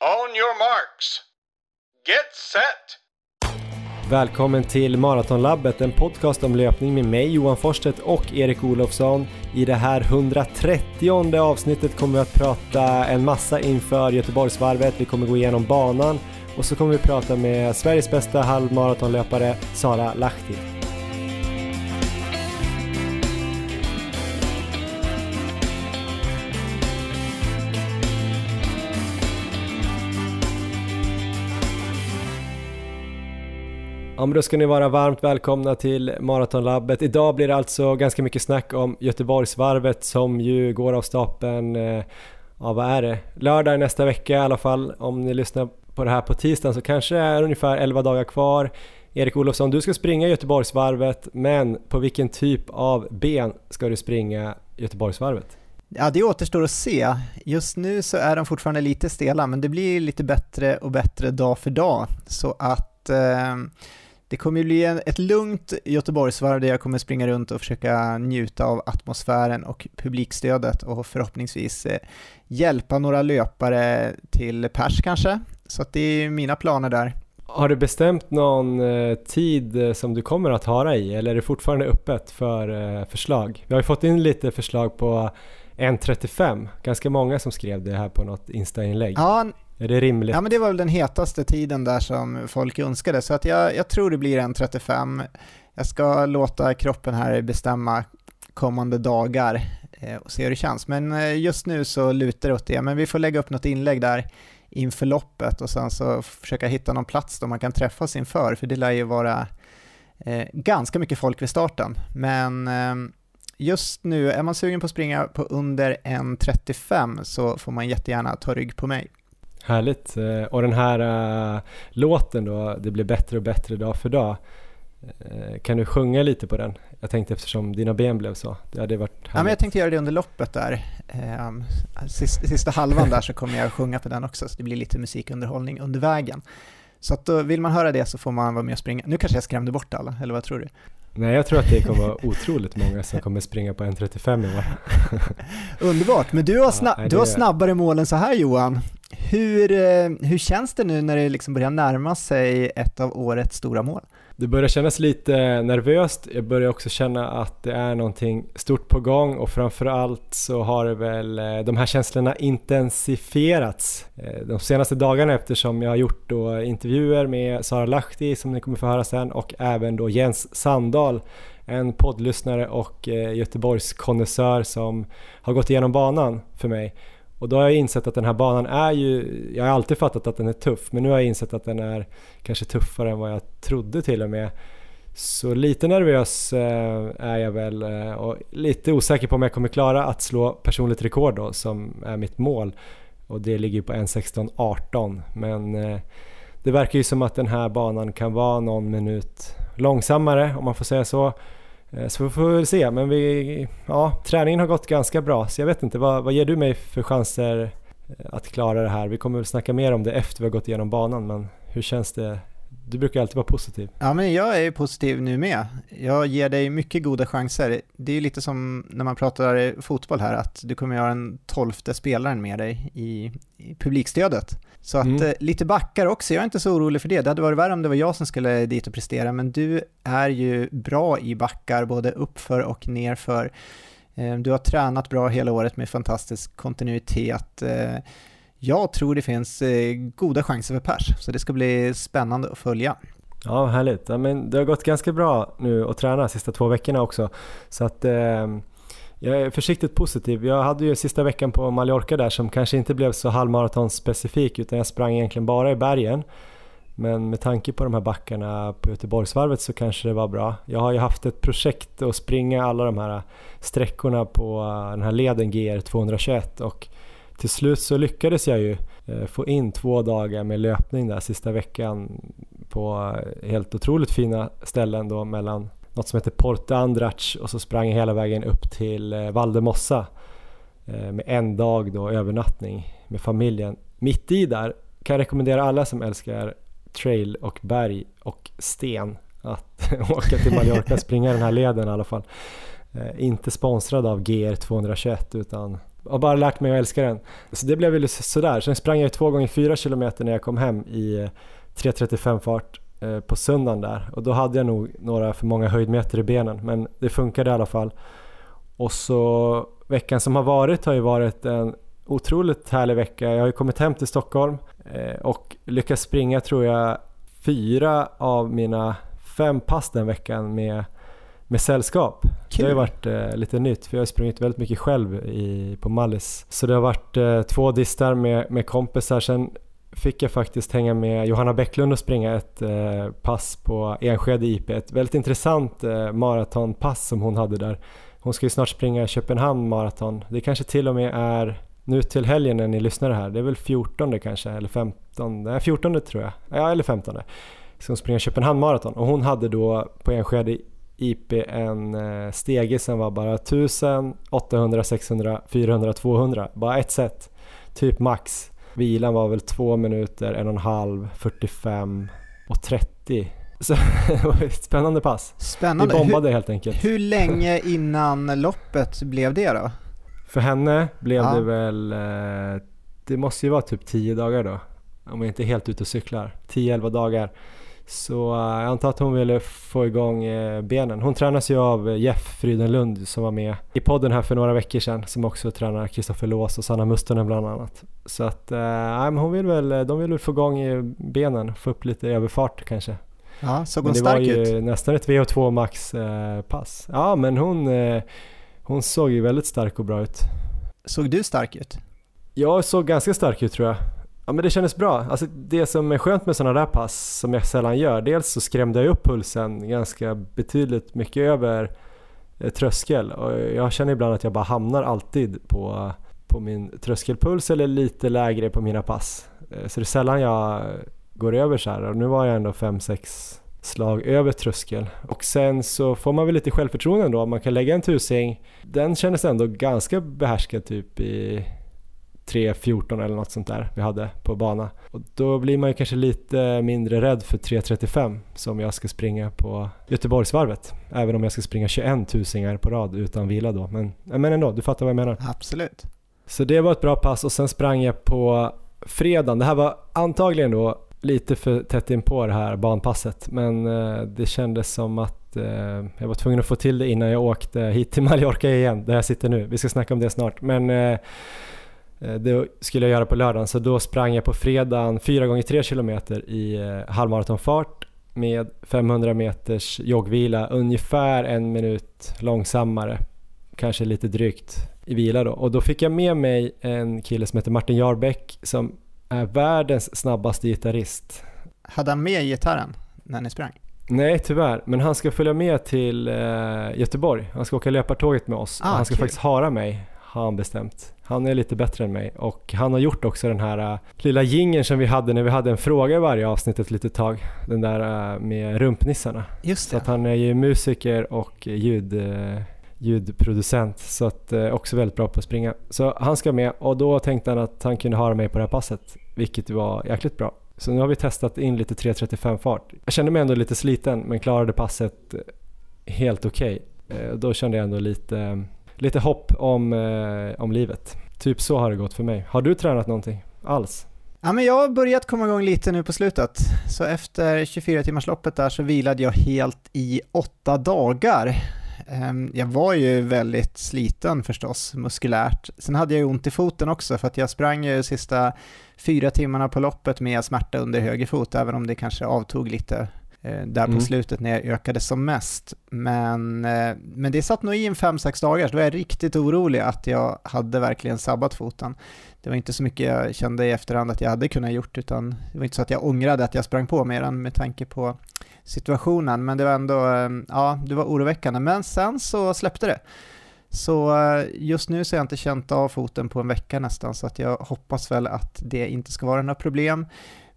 On your marks. Get set! Välkommen till Maratonlabbet, en podcast om löpning med mig Johan Forsstedt och Erik Olofsson. I det här 130 avsnittet kommer vi att prata en massa inför Göteborgsvarvet. Vi kommer gå igenom banan och så kommer vi prata med Sveriges bästa halvmaratonlöpare Sara Lahti. Ja men då ska ni vara varmt välkomna till Maratonlabbet. Idag blir det alltså ganska mycket snack om Göteborgsvarvet som ju går av stapeln, eh, ja vad är det, lördag nästa vecka i alla fall. Om ni lyssnar på det här på tisdagen så kanske det är ungefär 11 dagar kvar. Erik Olofsson, du ska springa Göteborgsvarvet, men på vilken typ av ben ska du springa Göteborgsvarvet? Ja, det återstår att se. Just nu så är de fortfarande lite stela, men det blir lite bättre och bättre dag för dag. Så att eh, det kommer ju bli ett lugnt Göteborgsvarv där jag kommer springa runt och försöka njuta av atmosfären och publikstödet och förhoppningsvis eh, hjälpa några löpare till pers kanske. Så att det är mina planer där. Har du bestämt någon eh, tid eh, som du kommer att ha i eller är det fortfarande öppet för förslag? Vi har ju fått in lite förslag på 1.35, ganska många som skrev det här på något Insta-inlägg. Ja, är det rimligt? Ja, men det var väl den hetaste tiden där som folk önskade, så att jag, jag tror det blir en 35. Jag ska låta kroppen här bestämma kommande dagar eh, och se hur det känns. Men eh, just nu så lutar det åt det, men vi får lägga upp något inlägg där inför loppet och sen så försöka hitta någon plats då man kan träffas inför, för det lär ju vara eh, ganska mycket folk vid starten. Men eh, just nu, är man sugen på att springa på under 1.35 så får man jättegärna ta rygg på mig. Härligt. Eh, och den här uh, låten då, Det blir bättre och bättre dag för dag. Uh, kan du sjunga lite på den? Jag tänkte eftersom dina ben blev så. Det hade varit härligt. Ja, men jag tänkte göra det under loppet där. Um, sista, sista halvan där så kommer jag sjunga på den också, så det blir lite musikunderhållning under vägen. Så att då, vill man höra det så får man vara med och springa. Nu kanske jag skrämde bort alla, eller vad tror du? Nej, jag tror att det kommer vara otroligt många som kommer springa på 1.35 i år. Underbart, men du har, sna ja, det... du har snabbare mål än så här Johan. Hur, eh, hur känns det nu när det liksom börjar närma sig ett av årets stora mål? Det börjar kännas lite nervöst. Jag börjar också känna att det är någonting stort på gång och framförallt så har det väl eh, de här känslorna intensifierats eh, de senaste dagarna eftersom jag har gjort då intervjuer med Sara Lahti som ni kommer få höra sen och även då Jens Sandahl en poddlyssnare och Göteborgs konnässör som har gått igenom banan för mig. Och då har jag insett att den här banan är ju, jag har alltid fattat att den är tuff, men nu har jag insett att den är kanske tuffare än vad jag trodde till och med. Så lite nervös eh, är jag väl eh, och lite osäker på om jag kommer klara att slå personligt rekord då som är mitt mål. Och det ligger på 1.16.18 men eh, det verkar ju som att den här banan kan vara någon minut långsammare om man får säga så. Eh, så vi får väl se, men vi, ja, träningen har gått ganska bra så jag vet inte, vad, vad ger du mig för chanser eh, att klara det här? Vi kommer väl snacka mer om det efter vi har gått igenom banan, men hur känns det? Du brukar alltid vara positiv. Ja, men jag är positiv nu med. Jag ger dig mycket goda chanser. Det är lite som när man pratar fotboll här, att du kommer göra den tolfte spelaren med dig i, i publikstödet. Så att mm. eh, lite backar också, jag är inte så orolig för det. Det hade varit värre om det var jag som skulle dit och prestera, men du är ju bra i backar, både uppför och nerför. Eh, du har tränat bra hela året med fantastisk kontinuitet. Jag tror det finns eh, goda chanser för pers, så det ska bli spännande att följa. Ja, härligt. Ja, men det har gått ganska bra nu att träna de sista två veckorna också. Så att eh, jag är försiktigt positiv. Jag hade ju sista veckan på Mallorca där som kanske inte blev så halvmaratonspecifik utan jag sprang egentligen bara i bergen. Men med tanke på de här backarna på Göteborgsvarvet så kanske det var bra. Jag har ju haft ett projekt att springa alla de här sträckorna på eh, den här leden GR 221 och till slut så lyckades jag ju eh, få in två dagar med löpning där sista veckan på eh, helt otroligt fina ställen då mellan något som heter Porte Andrach och så sprang jag hela vägen upp till eh, Valdemossa med en dag då övernattning med familjen. Mitt i där kan jag rekommendera alla som älskar trail och berg och sten att åka till Mallorca och springa den här leden i alla fall. Inte sponsrad av GR221 utan har bara lärt mig att älska den. Så det blev väl sådär. Sen sprang jag två gånger fyra kilometer när jag kom hem i eh, 3.35 fart eh, på söndagen där och då hade jag nog några för många höjdmeter i benen men det funkade i alla fall. Och så veckan som har varit har ju varit en otroligt härlig vecka. Jag har ju kommit hem till Stockholm eh, och lyckats springa tror jag fyra av mina fem pass den veckan med, med sällskap. Kul. Det har ju varit eh, lite nytt för jag har sprungit väldigt mycket själv i, på Mallis. Så det har varit eh, två distar med, med kompisar. Sen fick jag faktiskt hänga med Johanna Bäcklund och springa ett eh, pass på Enskede IP. Ett väldigt intressant eh, maratonpass som hon hade där. Hon ska ju snart springa Köpenhamn maraton. Det kanske till och med är nu till helgen när ni lyssnar här. Det är väl 14 kanske eller 15? Nej 14 tror jag. Ja eller 15. Ska hon springa Köpenhamn maraton och hon hade då på Enskede IP en eh, stege som var bara 1000, 800, 600, 400, 200. Bara ett set. Typ max. Vilan var väl 2 minuter, 1,5, 45 och 30. Så det var ett spännande pass. Spännande. Vi bombade hur, helt enkelt. Hur länge innan loppet blev det då? För henne blev ja. det väl, eh, det måste ju vara typ 10 dagar då. Om jag inte är helt ute och cyklar. 10-11 dagar. Så eh, jag antar att hon ville få igång eh, benen. Hon tränas ju av Jeff Frydenlund som var med i podden här för några veckor sedan som också tränar Kristoffer Lås och Sanna Mustonen bland annat. Så att, äh, hon vill väl, de vill väl få igång benen, få upp lite överfart kanske. Ja, såg hon stark ut? Det var ju nästan ett VO2 max eh, pass. Ja, men hon, eh, hon såg ju väldigt stark och bra ut. Såg du stark ut? Jag såg ganska stark ut tror jag. Ja men det kändes bra. Alltså det som är skönt med sådana där pass som jag sällan gör, dels så skrämde jag upp pulsen ganska betydligt mycket över eh, tröskel och jag känner ibland att jag bara hamnar alltid på, på min tröskelpuls eller lite lägre på mina pass. Eh, så det är sällan jag går över så här och nu var jag ändå 5-6 slag över tröskel. Och sen så får man väl lite självförtroende då, man kan lägga en tusing. Den kändes ändå ganska behärskad typ i 3.14 eller något sånt där vi hade på bana. Och då blir man ju kanske lite mindre rädd för 3.35 som jag ska springa på Göteborgsvarvet. Även om jag ska springa 21 tusingar på rad utan vila då. Men, men ändå, du fattar vad jag menar. Absolut. Så det var ett bra pass och sen sprang jag på fredagen. Det här var antagligen då lite för tätt in på det här banpasset men eh, det kändes som att eh, jag var tvungen att få till det innan jag åkte hit till Mallorca igen där jag sitter nu. Vi ska snacka om det snart men eh, det skulle jag göra på lördagen så då sprang jag på fredagen 4 gånger 3 km i halvmaratonfart med 500 meters joggvila ungefär en minut långsammare kanske lite drygt i vila då och då fick jag med mig en kille som heter Martin Jarbäck som är världens snabbaste gitarrist. Hade han med gitarren när ni sprang? Nej tyvärr, men han ska följa med till eh, Göteborg. Han ska åka löpartåget med oss. Ah, han ska kul. faktiskt hara mig, har han bestämt. Han är lite bättre än mig och han har gjort också den här uh, lilla gingen som vi hade när vi hade en fråga i varje avsnitt ett litet tag. Den där uh, med rumpnissarna. Just det. Så att han är ju musiker och ljud, uh, ljudproducent så att också väldigt bra på att springa. Så han ska med och då tänkte han att han kunde ha mig på det här passet vilket var jäkligt bra. Så nu har vi testat in lite 3.35 fart. Jag kände mig ändå lite sliten men klarade passet helt okej. Okay. Då kände jag ändå lite, lite hopp om, om livet. Typ så har det gått för mig. Har du tränat någonting alls? Ja, men jag har börjat komma igång lite nu på slutet. Så efter 24 timmarsloppet där så vilade jag helt i åtta dagar. Ehm, jag var ju väldigt sliten förstås, muskulärt. Sen hade jag ju ont i foten också för att jag sprang ju sista fyra timmarna på loppet med smärta under höger fot, även om det kanske avtog lite eh, där på mm. slutet när jag ökade som mest. Men, eh, men det satt nog i en fem sex dagar, så då var jag riktigt orolig att jag hade verkligen sabbat foten. Det var inte så mycket jag kände i efterhand att jag hade kunnat gjort, utan det var inte så att jag ångrade att jag sprang på mer än med tanke på situationen, men det var ändå, eh, ja, det var oroväckande. Men sen så släppte det. Så eh, just nu så har jag inte känt av foten på en vecka nästan, så att jag hoppas väl att det inte ska vara några problem.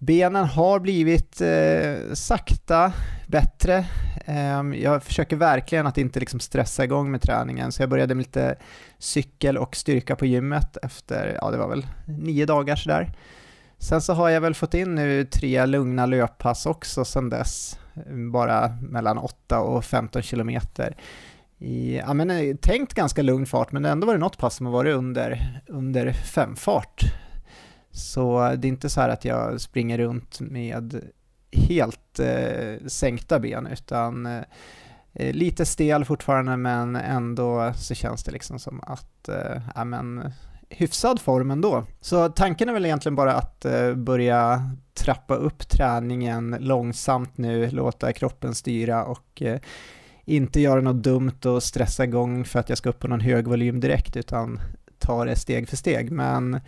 Benen har blivit eh, sakta bättre. Eh, jag försöker verkligen att inte liksom stressa igång med träningen, så jag började med lite cykel och styrka på gymmet efter, ja det var väl nio dagar sådär. Sen så har jag väl fått in nu tre lugna löppass också sen dess bara mellan 8 och 15 kilometer. i ja, men, eh, tänkt ganska lugn fart, men ändå var det något pass som har varit under, under femfart. Så det är inte så här att jag springer runt med helt eh, sänkta ben, utan eh, eh, lite stel fortfarande, men ändå så känns det liksom som att, eh, ja men, hyfsad form ändå. Så tanken är väl egentligen bara att eh, börja trappa upp träningen långsamt nu, låta kroppen styra och eh, inte göra något dumt och stressa igång för att jag ska upp på någon hög volym direkt, utan ta det steg för steg. Men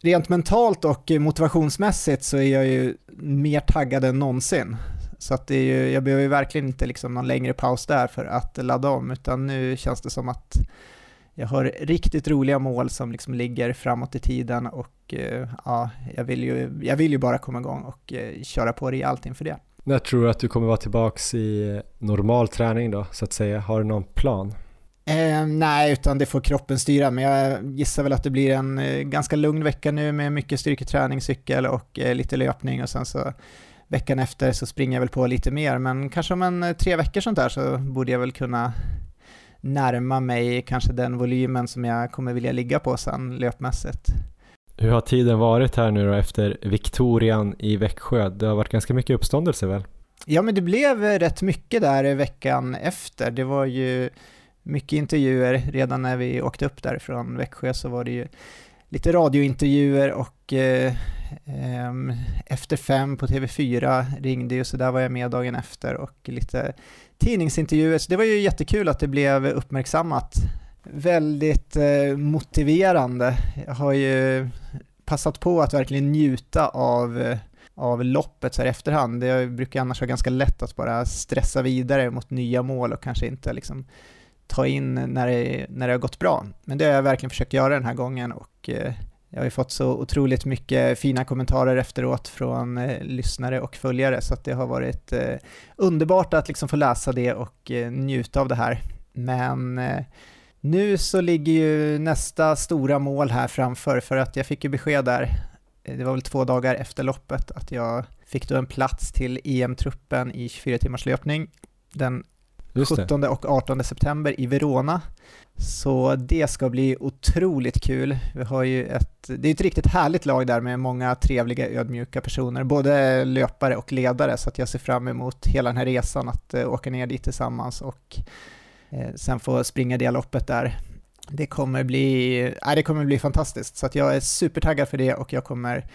rent mentalt och motivationsmässigt så är jag ju mer taggad än någonsin. Så att det är ju, jag behöver ju verkligen inte liksom någon längre paus där för att ladda om, utan nu känns det som att jag har riktigt roliga mål som liksom ligger framåt i tiden och eh, ja, jag vill, ju, jag vill ju bara komma igång och eh, köra på rejält inför det. När tror du att du kommer vara tillbaks i normal träning då, så att säga? Har du någon plan? Eh, nej, utan det får kroppen styra, men jag gissar väl att det blir en eh, ganska lugn vecka nu med mycket styrketräning, cykel och eh, lite löpning och sen så veckan efter så springer jag väl på lite mer, men kanske om en tre veckor sånt där så borde jag väl kunna närma mig kanske den volymen som jag kommer vilja ligga på sen löpmässigt. Hur har tiden varit här nu då efter Victorian i Växjö? Det har varit ganska mycket uppståndelse väl? Ja, men det blev rätt mycket där veckan efter. Det var ju mycket intervjuer. Redan när vi åkte upp därifrån Växjö så var det ju lite radiointervjuer och eh, eh, Efter fem på TV4 ringde ju så där var jag med dagen efter och lite tidningsintervjuer. Så det var ju jättekul att det blev uppmärksammat. Väldigt eh, motiverande. Jag har ju passat på att verkligen njuta av, eh, av loppet så här i efterhand. Det brukar annars vara ganska lätt att bara stressa vidare mot nya mål och kanske inte liksom ta in när det, när det har gått bra. Men det har jag verkligen försökt göra den här gången och eh, jag har ju fått så otroligt mycket fina kommentarer efteråt från eh, lyssnare och följare så att det har varit eh, underbart att liksom få läsa det och eh, njuta av det här. Men eh, nu så ligger ju nästa stora mål här framför för att jag fick ju besked där, eh, det var väl två dagar efter loppet, att jag fick då en plats till EM-truppen i 24 timmars löpning den 17 och 18 september i Verona. Så det ska bli otroligt kul. Vi har ju ett, det är ett riktigt härligt lag där med många trevliga ödmjuka personer, både löpare och ledare, så att jag ser fram emot hela den här resan, att eh, åka ner dit tillsammans och eh, sen få springa det loppet där. Det kommer bli, äh, det kommer bli fantastiskt, så att jag är supertaggad för det och jag kommer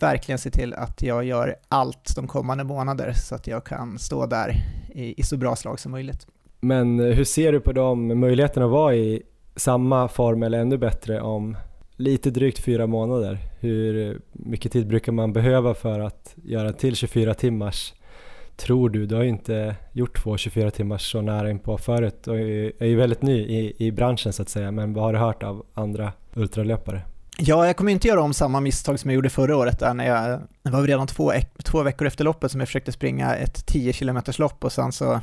verkligen se till att jag gör allt de kommande månader så att jag kan stå där i, i så bra slag som möjligt. Men eh, hur ser du på de möjligheterna att vara i samma form eller ännu bättre om lite drygt fyra månader? Hur mycket tid brukar man behöva för att göra till 24 timmars tror du? Du har ju inte gjort två 24 timmars så nära in på förut och är ju väldigt ny i, i branschen så att säga, men vad har du hört av andra ultralöpare? Ja, jag kommer inte göra om samma misstag som jag gjorde förra året där när jag, det var redan två, två veckor efter loppet som jag försökte springa ett 10 km lopp och sen så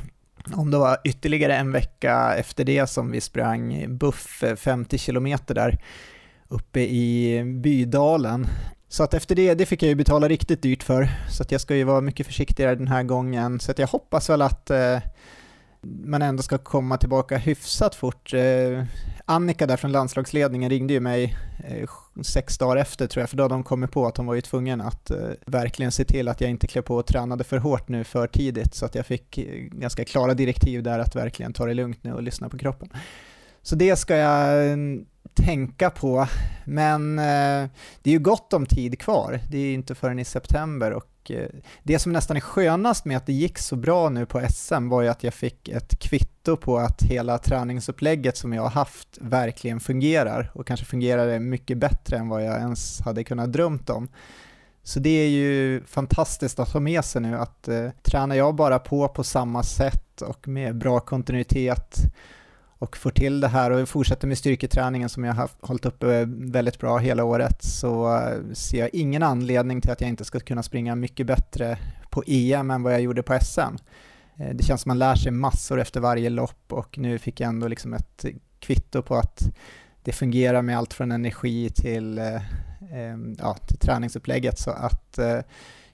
om det var ytterligare en vecka efter det som vi sprang buff 50 km där uppe i Bydalen. Så att efter det, det fick jag ju betala riktigt dyrt för, så att jag ska ju vara mycket försiktigare den här gången. Så att jag hoppas väl att eh, man ändå ska komma tillbaka hyfsat fort. Eh, Annika där från landslagsledningen ringde ju mig eh, sex dagar efter tror jag, för då hade de kommit på att hon var ju tvungen att eh, verkligen se till att jag inte klev på och tränade för hårt nu för tidigt, så att jag fick ganska klara direktiv där att verkligen ta det lugnt nu och lyssna på kroppen. Så det ska jag mm, tänka på, men det är ju gott om tid kvar. Det är ju inte förrän i september och Eh, det som nästan är skönast med att det gick så bra nu på SM var ju att jag fick ett kvitto på att hela träningsupplägget som jag har haft verkligen fungerar och kanske fungerade mycket bättre än vad jag ens hade kunnat drömt om. Så det är ju fantastiskt att ha med sig nu att eh, tränar jag bara på på samma sätt och med bra kontinuitet och får till det här. Och fortsätter med styrketräningen som jag har hållit uppe eh, väldigt bra hela året. Så eh, ser jag ingen anledning till att jag inte ska kunna springa mycket bättre på EM än vad jag gjorde på SM. Eh, det känns som man lär sig massor efter varje lopp och nu fick jag ändå liksom ett kvitto på att det fungerar med allt från energi till, ja, till träningsupplägget. Så att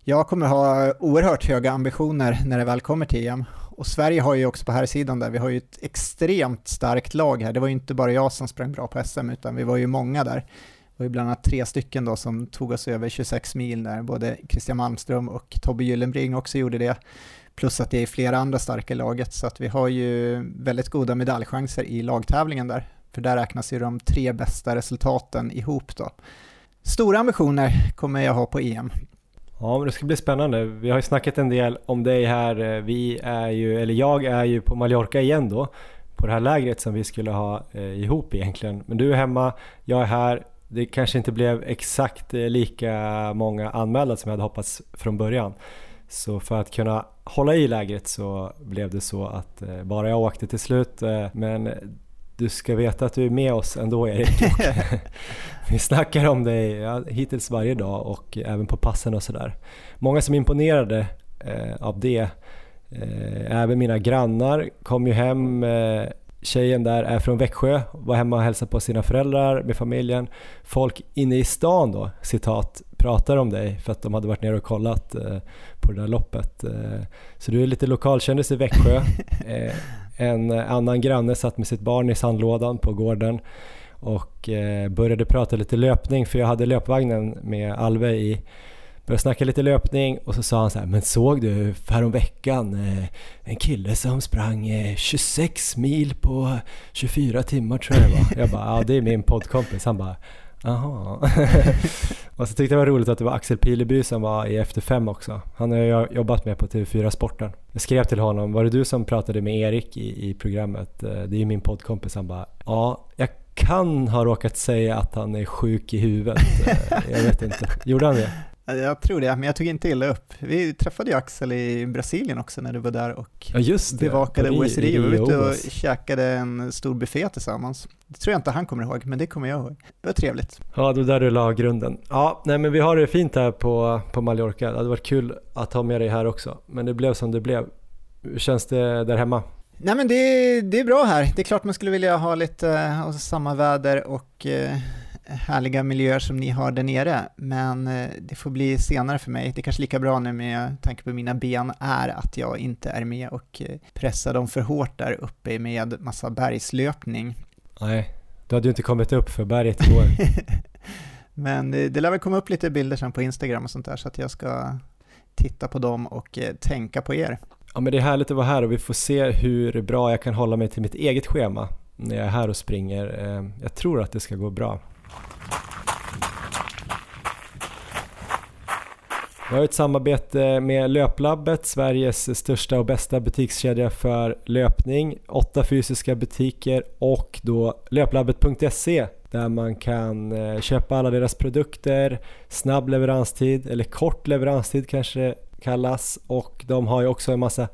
jag kommer ha oerhört höga ambitioner när det väl kommer till EM och Sverige har ju också på här sidan där, vi har ju ett extremt starkt lag här. Det var ju inte bara jag som sprang bra på SM, utan vi var ju många där. Det var ju bland annat tre stycken då som tog oss över 26 mil där, både Christian Malmström och Tobbe Gyllenbring också gjorde det. Plus att det är flera andra starka i laget, så att vi har ju väldigt goda medaljchanser i lagtävlingen där. För där räknas ju de tre bästa resultaten ihop då. Stora ambitioner kommer jag ha på EM. Ja, men det ska bli spännande. Vi har ju snackat en del om dig här. Eh, vi är ju, eller jag är ju på Mallorca igen då, på det här lägret som vi skulle ha eh, ihop egentligen. Men du är hemma, jag är här. Det kanske inte blev exakt eh, lika många anmälda som jag hade hoppats från början. Så för att kunna hålla i lägret så blev det så att eh, bara jag åkte till slut. Men du ska veta att du är med oss ändå Erik. Vi snackar om dig ja, hittills varje dag och även på passen och sådär. Många som imponerade eh, av det. Eh, även mina grannar kom ju hem. Eh, tjejen där är från Växjö, var hemma och hälsade på sina föräldrar med familjen. Folk inne i stan då, citat, pratar om dig för att de hade varit nere och kollat eh, på det där loppet. Eh, så du är lite lokalkändis i Växjö. En annan granne satt med sitt barn i sandlådan på gården och eh, började prata lite löpning för jag hade löpvagnen med Alve i. Började snacka lite löpning och så sa han så här, men såg du häromveckan eh, en kille som sprang eh, 26 mil på 24 timmar tror jag det var. Jag bara, ja det är min poddkompis. Han bara, Jaha. och så tyckte jag det var roligt att det var Axel Pileby som var i Efter Fem också. Han har jag jobbat med på TV4 Sporten. Jag skrev till honom, var det du som pratade med Erik i, i programmet? Eh, det är ju min poddkompis. Han bara, ja, jag kan ha råkat säga att han är sjuk i huvudet. Eh, jag vet inte. Gjorde han det? Jag tror det, men jag tog inte illa upp. Vi träffade ju Axel i Brasilien också när du var där och ja, bevakade OECD. Vi var ute och käkade en stor buffé tillsammans. Det tror jag inte han kommer ihåg, men det kommer jag ihåg. Det var trevligt. Ja, det var där du la grunden. Ja, nej men vi har det fint här på, på Mallorca. Det hade varit kul att ha med dig här också, men det blev som det blev. Hur känns det där hemma? Nej men det, det är bra här. Det är klart man skulle vilja ha lite uh, samma väder och uh, härliga miljöer som ni har där nere, men uh, det får bli senare för mig. Det är kanske lika bra nu med tanke på mina ben är att jag inte är med och pressar dem för hårt där uppe med massa bergslöpning. Nej, du hade ju inte kommit upp för berget igår. men det, lär väl komma upp lite bilder sen på Instagram och sånt där så att jag ska titta på dem och tänka på er. Ja men det är härligt att vara här och vi får se hur bra jag kan hålla mig till mitt eget schema när jag är här och springer. Eh, jag tror att det ska gå bra. Vi har ett samarbete med Löplabbet, Sveriges största och bästa butikskedja för löpning. Åtta fysiska butiker och då löplabbet.se där man kan eh, köpa alla deras produkter, snabb leveranstid eller kort leveranstid kanske det kallas. Och de har ju också en massa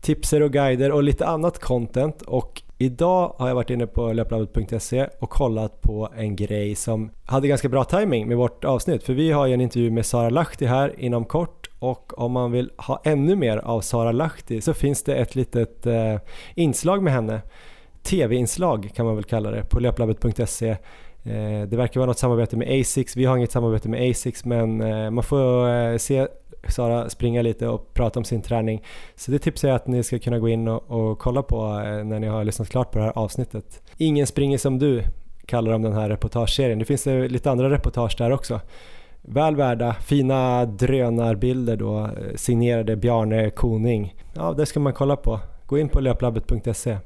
tipser och guider och lite annat content. Och idag har jag varit inne på löplabbet.se och kollat på en grej som hade ganska bra timing med vårt avsnitt. För vi har ju en intervju med Sara Lahti här inom kort. Och om man vill ha ännu mer av Sara Lahti så finns det ett litet eh, inslag med henne. Tv-inslag kan man väl kalla det på löplabbet.se eh, det verkar vara något samarbete med Asics, vi har inget samarbete med Asics men eh, man får eh, se Sara springa lite och prata om sin träning. Så det tipsar jag att ni ska kunna gå in och, och kolla på eh, när ni har lyssnat klart på det här avsnittet. Ingen springer som du kallar de den här reportageserien. Det finns lite andra reportage där också. Väl värda, fina drönarbilder då, eh, signerade Bjarne Koning. Ja, det ska man kolla på. Gå in på löplabbet.se.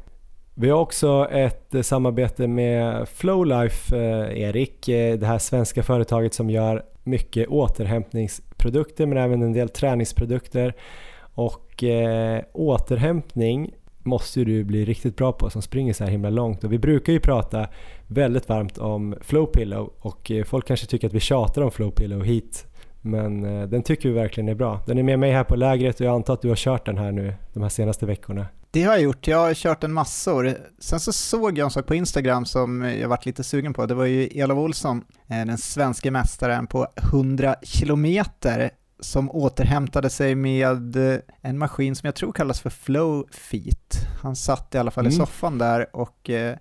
Vi har också ett eh, samarbete med Flowlife, eh, Erik, eh, det här svenska företaget som gör mycket återhämtningsprodukter men även en del träningsprodukter. Och eh, återhämtning måste du bli riktigt bra på som springer så här himla långt. Och vi brukar ju prata väldigt varmt om Flowpillow och eh, folk kanske tycker att vi tjatar om Flowpillow hit. Men den tycker vi verkligen är bra. Den är med mig här på lägret och jag antar att du har kört den här nu de här senaste veckorna. Det har jag gjort, jag har kört en massor. Sen så såg jag en sak på Instagram som jag varit lite sugen på. Det var ju Elof Olsson, eh, den svenska mästaren på 100 kilometer som återhämtade sig med eh, en maskin som jag tror kallas för Flow Feet. Han satt i alla fall mm. i soffan där och eh,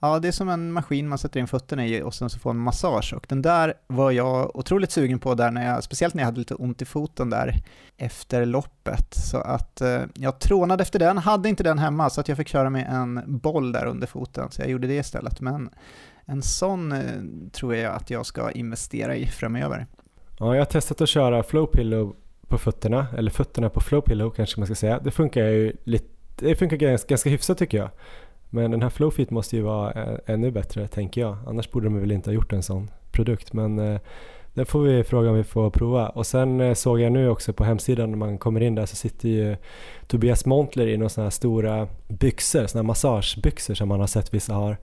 Ja, det är som en maskin man sätter in fötterna i och sen så får man massage. Och den där var jag otroligt sugen på där, när jag, speciellt när jag hade lite ont i foten där efter loppet. Så att eh, jag trånade efter den, hade inte den hemma så att jag fick köra med en boll där under foten, så jag gjorde det istället. Men en sån eh, tror jag att jag ska investera i framöver. Ja, jag har testat att köra Flowpillow på fötterna, eller fötterna på Flowpillow kanske man ska säga. Det funkar ju lite, det funkar ganska, ganska hyfsat tycker jag. Men den här Flowfit måste ju vara eh, ännu bättre tänker jag. Annars borde de väl inte ha gjort en sån produkt. Men eh, det får vi fråga om vi får prova. Och sen eh, såg jag nu också på hemsidan när man kommer in där så sitter ju Tobias Montler i några sådana här stora byxor, sådana här massagebyxor som man har sett vissa har.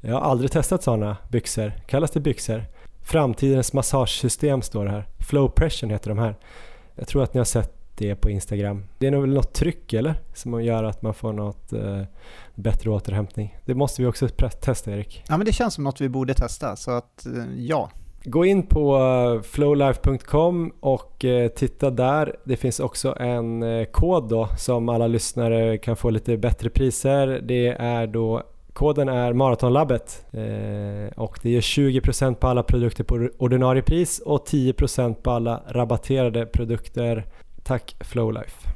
Jag har aldrig testat sådana byxor. Kallas det byxor? Framtidens massagesystem står det här. Flow Pressure heter de här. Jag tror att ni har sett det på Instagram. Det är nog väl något tryck eller? Som gör att man får något eh, bättre återhämtning. Det måste vi också testa Erik. Ja men det känns som något vi borde testa så att eh, ja. Gå in på eh, flowlife.com och eh, titta där. Det finns också en kod då som alla lyssnare kan få lite bättre priser. Det är då Koden är Maratonlabbet och det ger 20% på alla produkter på ordinarie pris och 10% på alla rabatterade produkter. Tack Flowlife.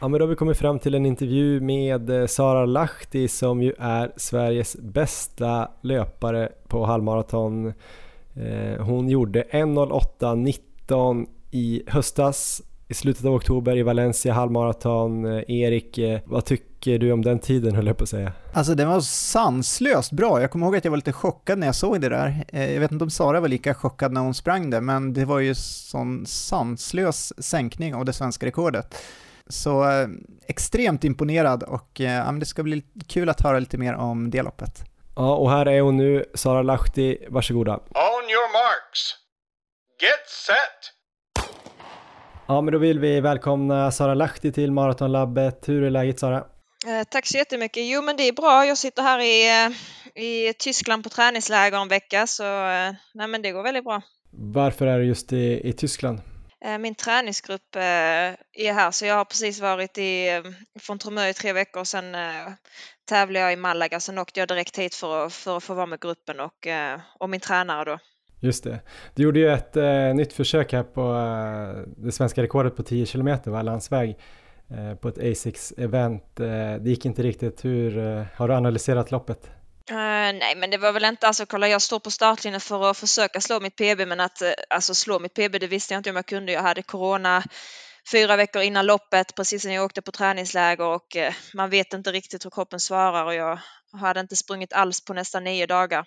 Ja, men då har vi kommit fram till en intervju med eh, Sara Lahti som ju är Sveriges bästa löpare på halvmaraton. Eh, hon gjorde 1.08.19 i höstas i slutet av oktober i Valencia halvmaraton. Eh, Erik, vad tycker du om den tiden höll jag på att säga? Alltså den var sanslöst bra. Jag kommer ihåg att jag var lite chockad när jag såg det där. Eh, jag vet inte om Sara var lika chockad när hon sprang det, men det var ju sån sanslös sänkning av det svenska rekordet. Så extremt imponerad och ja, det ska bli kul att höra lite mer om det loppet. Ja, och här är hon nu, Sara Lahti, varsågoda. On your marks. Get set! Ja, men då vill vi välkomna Sara Lahti till Maratonlabbet. Hur är läget Sara? Eh, tack så jättemycket. Jo, men det är bra. Jag sitter här i, eh, i Tyskland på träningsläger en vecka, så eh, nej, men det går väldigt bra. Varför är du just i, i Tyskland? Min träningsgrupp är här, så jag har precis varit i Fontremö i tre veckor, sen tävlade jag i Malaga, sen åkte jag direkt hit för att, för att få vara med gruppen och, och min tränare då. Just det. Du gjorde ju ett nytt försök här på det svenska rekordet på 10 km, va? landsväg, Eh, på ett A6-event. Eh, det gick inte riktigt. Hur eh, har du analyserat loppet? Uh, nej, men det var väl inte, alltså kolla jag står på startlinjen för att försöka slå mitt PB, men att alltså slå mitt PB, det visste jag inte om jag kunde. Jag hade corona fyra veckor innan loppet, precis när jag åkte på träningsläger och uh, man vet inte riktigt hur kroppen svarar och jag hade inte sprungit alls på nästan nio dagar.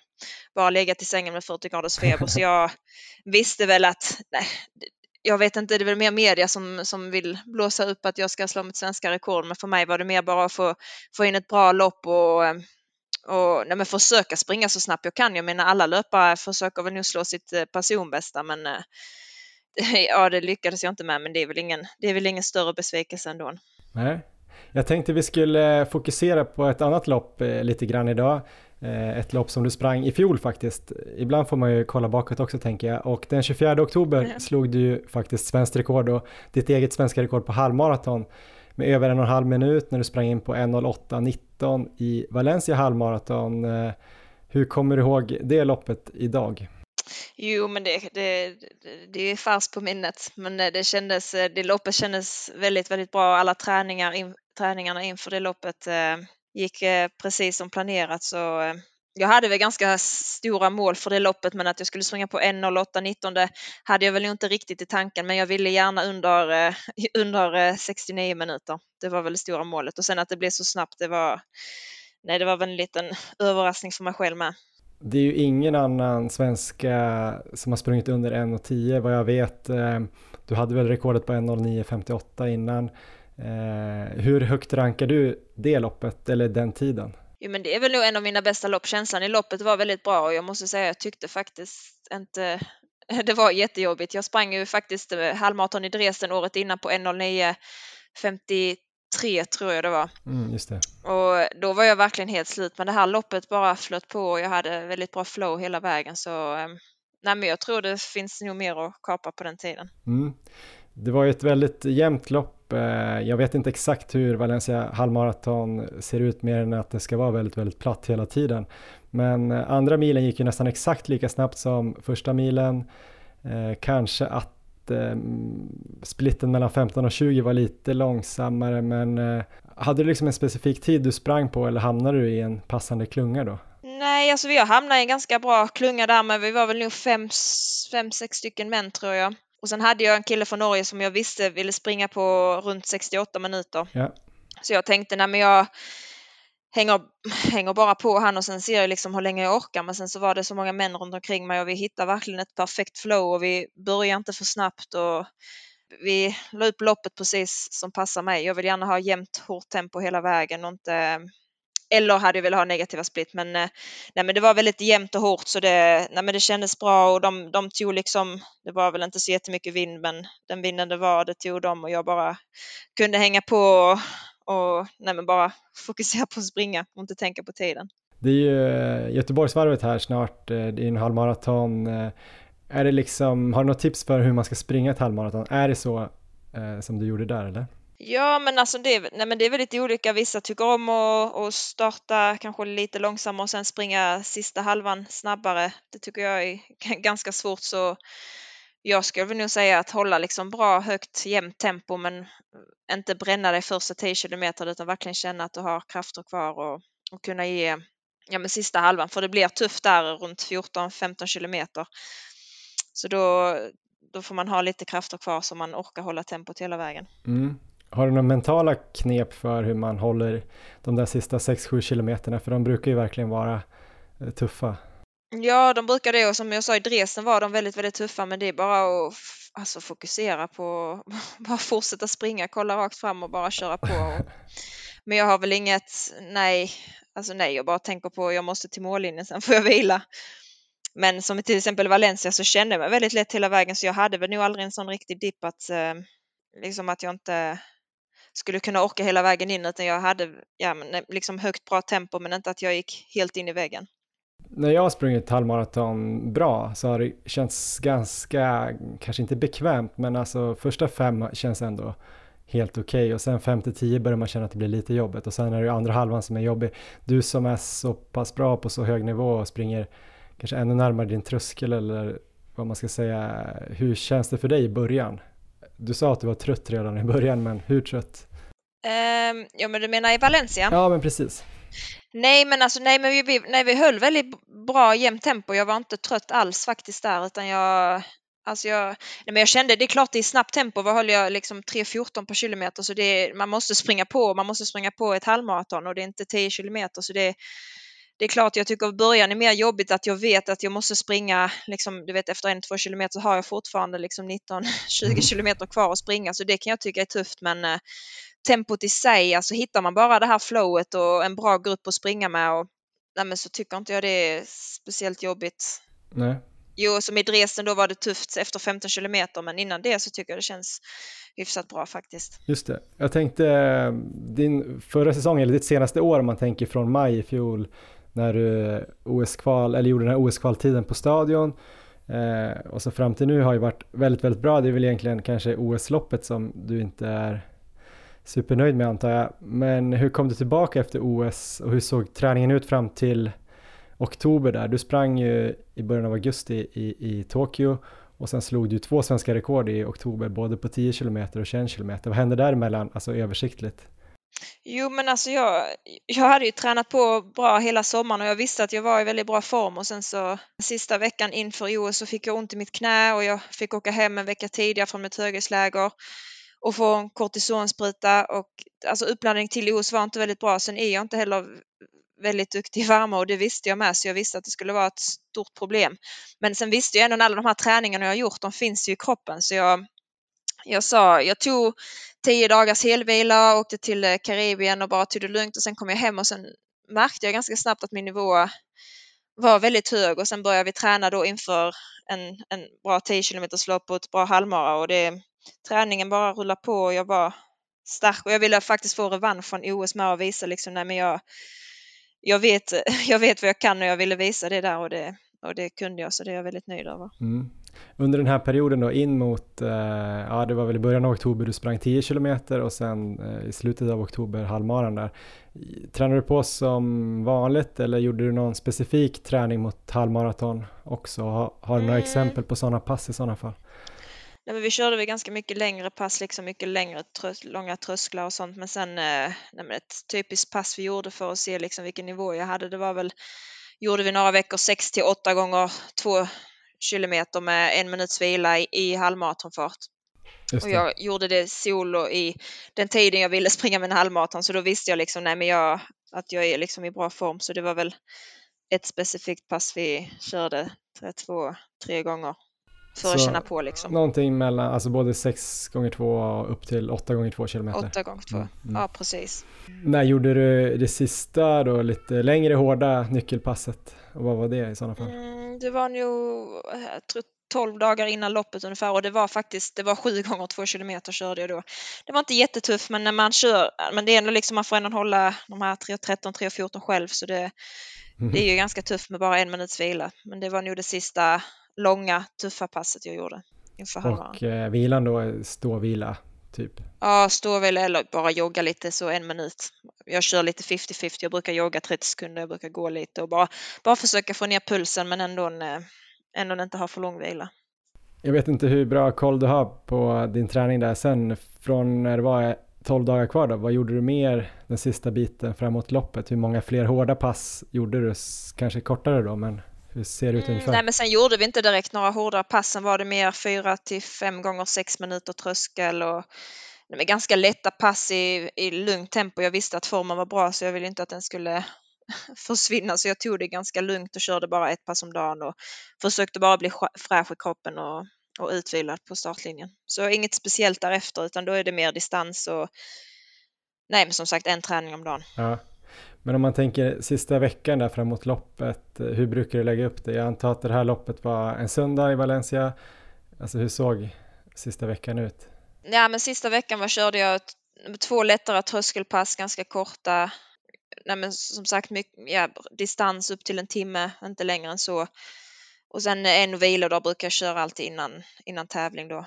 Bara legat i sängen med 40 graders feber. Så jag visste väl att, nej, jag vet inte, det är väl mer media som, som vill blåsa upp att jag ska slå mitt svenska rekord. Men för mig var det mer bara att få, få in ett bra lopp och, eh, och nej, men försöka springa så snabbt jag kan. Jag menar alla löpare försöker väl nu slå sitt eh, personbästa men eh, ja, det lyckades jag inte med. Men det är väl ingen, det är väl ingen större besvikelse ändå. Nej, jag tänkte vi skulle fokusera på ett annat lopp lite grann idag. Eh, ett lopp som du sprang i fjol faktiskt. Ibland får man ju kolla bakåt också tänker jag. Och den 24 oktober mm. slog du ju faktiskt svenskt rekord och ditt eget svenska rekord på halvmaraton med över en och en halv minut när du sprang in på 1.08.19 i Valencia halvmaraton. Eh, hur kommer du ihåg det loppet idag? Jo, men det, det, det är färskt på minnet. Men det kändes, det loppet kändes väldigt, väldigt bra. Alla träningar, in, träningarna inför det loppet eh, gick eh, precis som planerat. Så eh, jag hade väl ganska stora mål för det loppet, men att jag skulle springa på 1.08.19 hade jag väl inte riktigt i tanken, men jag ville gärna under, eh, under 69 minuter. Det var väl det stora målet och sen att det blev så snabbt, det var, nej, det var väl en liten överraskning för mig själv med. Det är ju ingen annan svenska som har sprungit under 1.10 vad jag vet. Du hade väl rekordet på 1.09.58 innan. Eh, hur högt rankar du det loppet eller den tiden? Jo, men det är väl nog en av mina bästa lopp. Känslan i loppet var väldigt bra och jag måste säga jag tyckte faktiskt inte det var jättejobbigt. Jag sprang ju faktiskt eh, halvmaraton i Dresden året innan på 1.09.53 tror jag det var. Mm, just det. Och då var jag verkligen helt slut. Men det här loppet bara flöt på och jag hade väldigt bra flow hela vägen. Så eh, nej, men jag tror det finns nog mer att kapa på den tiden. Mm. Det var ju ett väldigt jämnt lopp Eh, jag vet inte exakt hur Valencia halvmaraton ser ut mer än att det ska vara väldigt, väldigt platt hela tiden. Men eh, andra milen gick ju nästan exakt lika snabbt som första milen. Eh, kanske att splitten mellan 15 och 20 var lite långsammare men hade du liksom en specifik tid du sprang på eller hamnade du i en passande klunga då? Nej, alltså vi har hamnat i en ganska bra klunga där, men vi var väl nog fem, fem, sex stycken män tror jag. Och sen hade jag en kille från Norge som jag visste ville springa på runt 68 minuter. Ja. Så jag tänkte, nej men jag hänger, hänger bara på han och sen ser jag liksom hur länge jag orkar. Men sen så var det så många män runt omkring mig och vi hittade verkligen ett perfekt flow och vi började inte för snabbt och vi la upp loppet precis som passar mig. Jag vill gärna ha jämnt hårt tempo hela vägen och inte eller hade jag velat ha negativa split men, eh, nej, men det var väldigt jämnt och hårt så det, nej, men det kändes bra och de, de tog liksom, det var väl inte så jättemycket vind men den vinden det var det tog de och jag bara kunde hänga på och, och nej, men bara fokusera på att springa och inte tänka på tiden. Det är ju eh, Göteborgsvarvet här snart, eh, det är en halvmaraton. Är det liksom, har du något tips för hur man ska springa ett halvmaraton? Är det så eh, som du gjorde där eller? Ja, men alltså det, nej, men det är väldigt olika. Vissa tycker om att, att starta kanske lite långsammare och sen springa sista halvan snabbare. Det tycker jag är ganska svårt så jag skulle nog säga att hålla liksom bra högt jämnt tempo men inte bränna dig första 10 kilometer utan verkligen känna att du har krafter kvar och, och kunna ge ja, men sista halvan för det blir tufft där runt 14-15 kilometer. Så då, då får man ha lite krafter kvar så man orkar hålla tempot hela vägen. Mm. Har du några mentala knep för hur man håller de där sista 6-7 kilometerna? För de brukar ju verkligen vara eh, tuffa. Ja, de brukar det och som jag sa i Dresden var de väldigt, väldigt tuffa men det är bara att alltså, fokusera på, bara fortsätta springa, kolla rakt fram och bara köra på. men jag har väl inget, nej, alltså nej, jag bara tänker på jag måste till mållinjen, sen får jag vila. Men som till exempel Valencia så kände jag mig väldigt lätt hela vägen så jag hade väl nog aldrig en sån riktig dipp att eh, liksom att jag inte skulle kunna orka hela vägen in utan jag hade ja, men, liksom högt bra tempo men inte att jag gick helt in i väggen. När jag har sprungit halvmaraton bra så har det känts ganska, kanske inte bekvämt men alltså första fem känns ändå helt okej okay. och sen 5 till 10 börjar man känna att det blir lite jobbigt och sen är det andra halvan som är jobbig. Du som är så pass bra på så hög nivå och springer kanske ännu närmare din tröskel eller vad man ska säga. Hur känns det för dig i början? Du sa att du var trött redan i början, men hur trött? Um, ja, men du menar i Valencia? Ja, men precis. Nej, men alltså nej, men vi, nej, vi höll väldigt bra jämnt tempo. Jag var inte trött alls faktiskt där, utan jag, Alltså jag, nej men jag kände, det är klart det är snabbt tempo, vad höll jag, liksom 3.14 per kilometer, så det är, man måste springa på, man måste springa på ett halvmaraton och det är inte 10 kilometer, så det, det är klart, jag tycker att början är mer jobbigt att jag vet att jag måste springa, liksom, du vet efter en, två kilometer har jag fortfarande liksom 19-20 mm. kilometer kvar att springa, så det kan jag tycka är tufft, men eh, tempot i sig, alltså hittar man bara det här flowet och en bra grupp att springa med och nej, men så tycker inte jag det är speciellt jobbigt. Nej. Jo, som i Dresden då var det tufft efter 15 kilometer, men innan det så tycker jag det känns hyfsat bra faktiskt. Just det. Jag tänkte, eh, din förra säsong, eller ditt senaste år om man tänker från maj i fjol, när du eh, OS-kval, eller gjorde den här OS-kvaltiden på stadion. Eh, och så fram till nu har ju varit väldigt, väldigt bra. Det är väl egentligen kanske OS-loppet som du inte är supernöjd med antar jag. Men hur kom du tillbaka efter OS och hur såg träningen ut fram till oktober där? Du sprang ju i början av augusti i, i Tokyo och sen slog du två svenska rekord i oktober, både på 10 km och 21 km. Vad hände däremellan, alltså översiktligt? Jo, men alltså jag, jag hade ju tränat på bra hela sommaren och jag visste att jag var i väldigt bra form och sen så sista veckan inför OS så fick jag ont i mitt knä och jag fick åka hem en vecka tidigare från mitt höghöjdsläger och få en kortisonspruta och alltså uppladdning till OS var inte väldigt bra. Sen är jag inte heller väldigt duktig i värme och det visste jag med så jag visste att det skulle vara ett stort problem. Men sen visste jag ändå när alla de här träningarna jag gjort, de finns ju i kroppen så jag jag sa, jag tog tio dagars helvila, åkte till eh, Karibien och bara tog det lugnt och sen kom jag hem och sen märkte jag ganska snabbt att min nivå var väldigt hög och sen började vi träna då inför en, en bra 10 km lopp och ett bra halvmara och det, träningen bara rullade på och jag var stark och jag ville faktiskt få revansch från OS med och visa liksom, nej men jag, jag vet, jag vet vad jag kan och jag ville visa det där och det, och det kunde jag så det är jag väldigt nöjd över. Mm. Under den här perioden då in mot, eh, ja det var väl i början av oktober du sprang 10 kilometer och sen eh, i slutet av oktober halvmaran där. Tränade du på som vanligt eller gjorde du någon specifik träning mot halvmaraton också? Har, har du några mm. exempel på sådana pass i sådana fall? Nej, men vi körde väl ganska mycket längre pass, liksom mycket längre trös långa trösklar och sånt. Men sen eh, nej, ett typiskt pass vi gjorde för att se liksom vilken nivå jag hade, det var väl, gjorde vi några veckor 6 till 8 gånger 2 kilometer med en minuts vila i, i halvmaratonfart. Och jag gjorde det solo i den tiden jag ville springa med en halvmaraton så då visste jag liksom nej, men jag, att jag är liksom i bra form så det var väl ett specifikt pass vi körde två, tre gånger för så att känna på liksom. Någonting mellan, alltså både 6 gånger 2 upp till 8 gånger 2 kilometer. 8 gånger 2, mm. ja precis. När gjorde du det sista då, lite längre hårda nyckelpasset? Och vad var det i sådana fall? Mm, det var nog, jag tror 12 dagar innan loppet ungefär och det var faktiskt, det var 7 gånger 2 kilometer körde jag då. Det var inte jättetufft men när man kör, men det är ändå liksom, man får ändå hålla de här 3.13, 3.14 själv så det, mm. det är ju ganska tufft med bara en minuts vila. Men det var nog det sista långa tuffa passet jag gjorde inför. Och eh, vilan då, ståvila typ? Ja, ståvila eller bara jogga lite så en minut. Jag kör lite 50-50, jag brukar jogga 30 sekunder, jag brukar gå lite och bara, bara försöka få ner pulsen men ändå, eh, ändå inte ha för lång vila. Jag vet inte hur bra koll du har på din träning där sen från när det var 12 dagar kvar då, vad gjorde du mer den sista biten framåt loppet? Hur många fler hårda pass gjorde du? Kanske kortare då, men hur ser det ut mm, ungefär? nej, men sen gjorde vi inte direkt några hårdare pass. Sen var det mer 4 till 5 gånger 6 minuter tröskel och med ganska lätta pass i, i lugnt tempo. Jag visste att formen var bra så jag ville inte att den skulle försvinna så jag tog det ganska lugnt och körde bara ett pass om dagen och försökte bara bli fräsch i kroppen och, och utvilad på startlinjen. Så inget speciellt därefter utan då är det mer distans och nej men som sagt en träning om dagen. Ja. Men om man tänker sista veckan där framåt loppet, eh, hur brukar du lägga upp det? Jag antar att det här loppet var en söndag i Valencia. Alltså hur såg sista veckan ut? Ja, men sista veckan var, körde jag två lättare tröskelpass, ganska korta. Nej, men som sagt, mycket, ja, distans upp till en timme, inte längre än så. Och sen en vilodag brukar jag köra alltid innan, innan tävling då.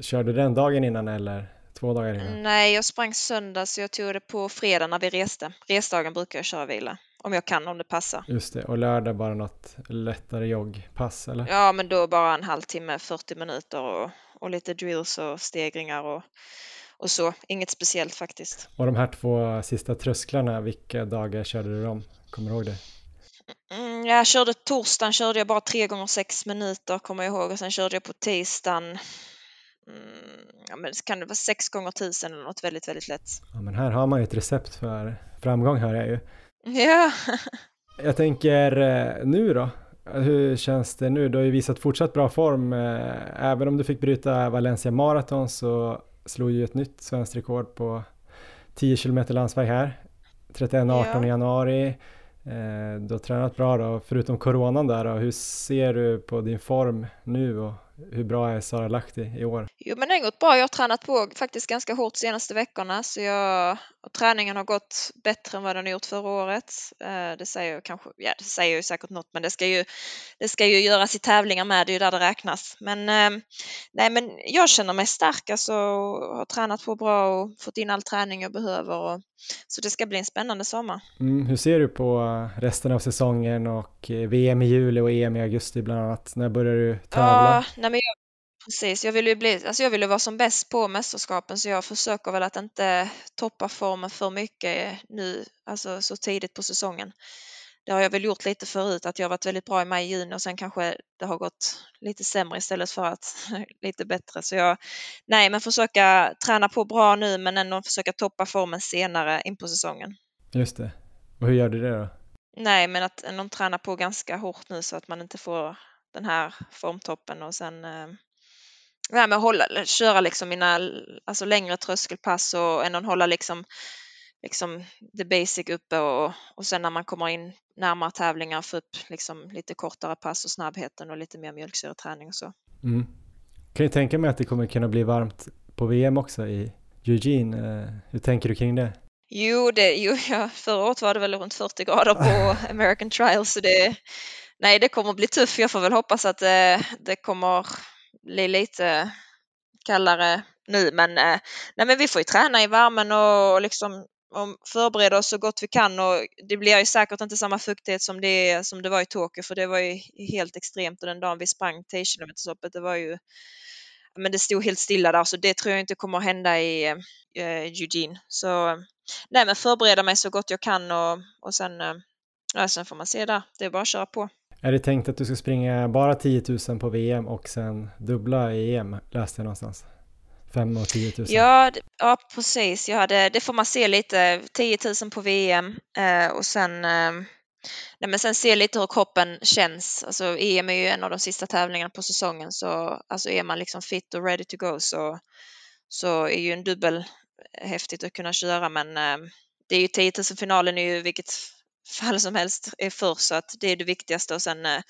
Körde du den dagen innan eller? Två dagar innan? Nej, jag sprang söndag så jag tog det på fredag när vi reste. Resdagen brukar jag köra vila. Om jag kan, om det passar. Just det, och lördag bara något lättare joggpass eller? Ja, men då bara en halvtimme, 40 minuter och, och lite drills och stegringar och, och så. Inget speciellt faktiskt. Och de här två sista trösklarna, vilka dagar körde du dem? Kommer du ihåg det? Mm, jag körde torsdagen körde jag bara tre gånger sex minuter kommer jag ihåg och sen körde jag på tisdagen Mm, ja, men kan det vara sex gånger tusen eller något väldigt, väldigt lätt. Ja, men här har man ju ett recept för framgång hör jag ju. Ja. jag tänker eh, nu då? Hur känns det nu? Du har ju visat fortsatt bra form. Eh, även om du fick bryta Valencia Marathon så slog ju ett nytt svenskt rekord på 10 km landsväg här. 31-18 ja. januari. Eh, du har tränat bra då, förutom coronan där då. Hur ser du på din form nu och hur bra är Sara Lahti i år? Jo, men det har gått bra. Jag har tränat på faktiskt ganska hårt de senaste veckorna så jag, träningen har gått bättre än vad den har gjort förra året. Eh, det säger kanske, ja, det säger ju säkert något, men det ska ju, det ska ju göras i tävlingar med. Det är ju där det räknas. Men eh, nej, men jag känner mig stark alltså, har tränat på bra och fått in all träning jag behöver. Och, så det ska bli en spännande sommar. Mm, hur ser du på resten av säsongen och eh, VM i juli och EM i augusti bland annat? När börjar du tävla? Ja, nej, men jag, precis. Jag vill ju bli, alltså jag vill vara som bäst på mästerskapen så jag försöker väl att inte toppa formen för mycket nu, alltså så tidigt på säsongen. Det har jag väl gjort lite förut, att jag varit väldigt bra i maj, juni och sen kanske det har gått lite sämre istället för att lite bättre. Så jag, nej, men försöka träna på bra nu men ändå försöka toppa formen senare in på säsongen. Just det. Och hur gör du det då? Nej, men att ändå träna på ganska hårt nu så att man inte får den här formtoppen och sen eh, ja, men hålla, köra liksom mina alltså längre tröskelpass och ändå hålla liksom, liksom the basic uppe och, och sen när man kommer in närmare tävlingar få upp liksom lite kortare pass och snabbheten och lite mer mjölksyreträning och så. Mm. Kan ju tänka mig att det kommer kunna bli varmt på VM också i Eugene. Eh, hur tänker du kring det? Jo, det, jo ja, förra året var det väl runt 40 grader på American Trial så det, nej, det kommer bli tufft. Jag får väl hoppas att eh, det kommer bli lite kallare nu, men, eh, nej, men vi får ju träna i värmen och, och liksom och förbereda oss så gott vi kan och det blir ju säkert inte samma fuktighet som det, som det var i Tokyo för det var ju helt extremt och den dagen vi sprang 10 km det var ju men det stod helt stilla där så det tror jag inte kommer att hända i eh, Eugene. Så nej men förbereda mig så gott jag kan och, och sen, eh, ja, sen får man se där. Det är bara att köra på. Är det tänkt att du ska springa bara 10 000 på VM och sen dubbla i EM läste jag någonstans? 5 och 10 000? Ja, ja precis. Jag hade, det får man se lite. 10 000 på VM eh, och sen eh, Nej, men sen se lite hur kroppen känns. Alltså, EM är ju en av de sista tävlingarna på säsongen så alltså, är man liksom fit och ready to go så, så är ju en dubbel häftigt att kunna köra men eh, det är ju 10 000 finalen är ju vilket fall som helst är först så att det är det viktigaste och sen eh,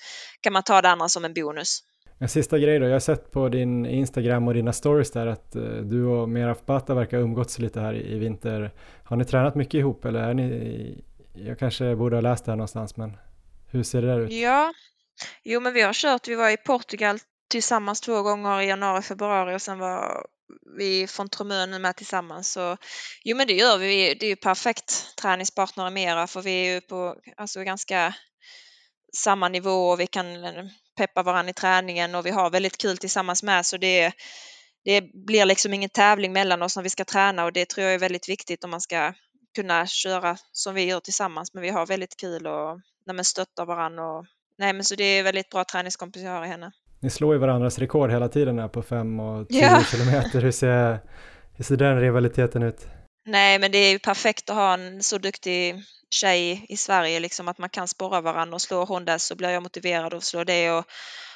kan man ta det andra som en bonus. En sista grej då, jag har sett på din Instagram och dina stories där att eh, du och Meraf Bata verkar ha umgåtts lite här i vinter. Har ni tränat mycket ihop eller är ni jag kanske borde ha läst det här någonstans men hur ser det där ut? Ja, jo men vi har kört, vi var i Portugal tillsammans två gånger i januari, februari och sen var vi från Tromön med tillsammans. Så, jo men det gör vi, det är ju perfekt träningspartner mera för vi är ju på alltså, ganska samma nivå och vi kan eh, peppa varandra i träningen och vi har väldigt kul tillsammans med så det, det blir liksom ingen tävling mellan oss när vi ska träna och det tror jag är väldigt viktigt om man ska kunna köra som vi gör tillsammans. Men vi har väldigt kul och nej, men stöttar varandra. Och, nej, men så det är väldigt bra träningskompis jag har i henne. Ni slår ju varandras rekord hela tiden här på 5 och 10 ja. kilometer. Hur ser, hur ser den rivaliteten ut? Nej, men det är ju perfekt att ha en så duktig tjej i Sverige, liksom att man kan spåra varandra och slår hon det så blir jag motiverad att slå det och,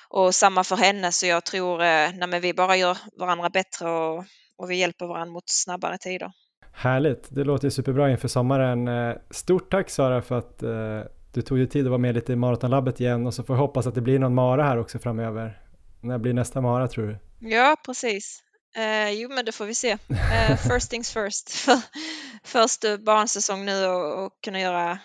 och samma för henne så jag tror, eh, nej men vi bara gör varandra bättre och, och vi hjälper varandra mot snabbare tider. Härligt, det låter superbra inför sommaren. Eh, stort tack Sara för att eh, du tog dig tid att vara med lite i Maratonlabbet igen och så får jag hoppas att det blir någon mara här också framöver. När blir nästa mara tror du? Ja, precis. Eh, jo, men det får vi se. Eh, first things first. Först barnsäsong nu och, och kunna göra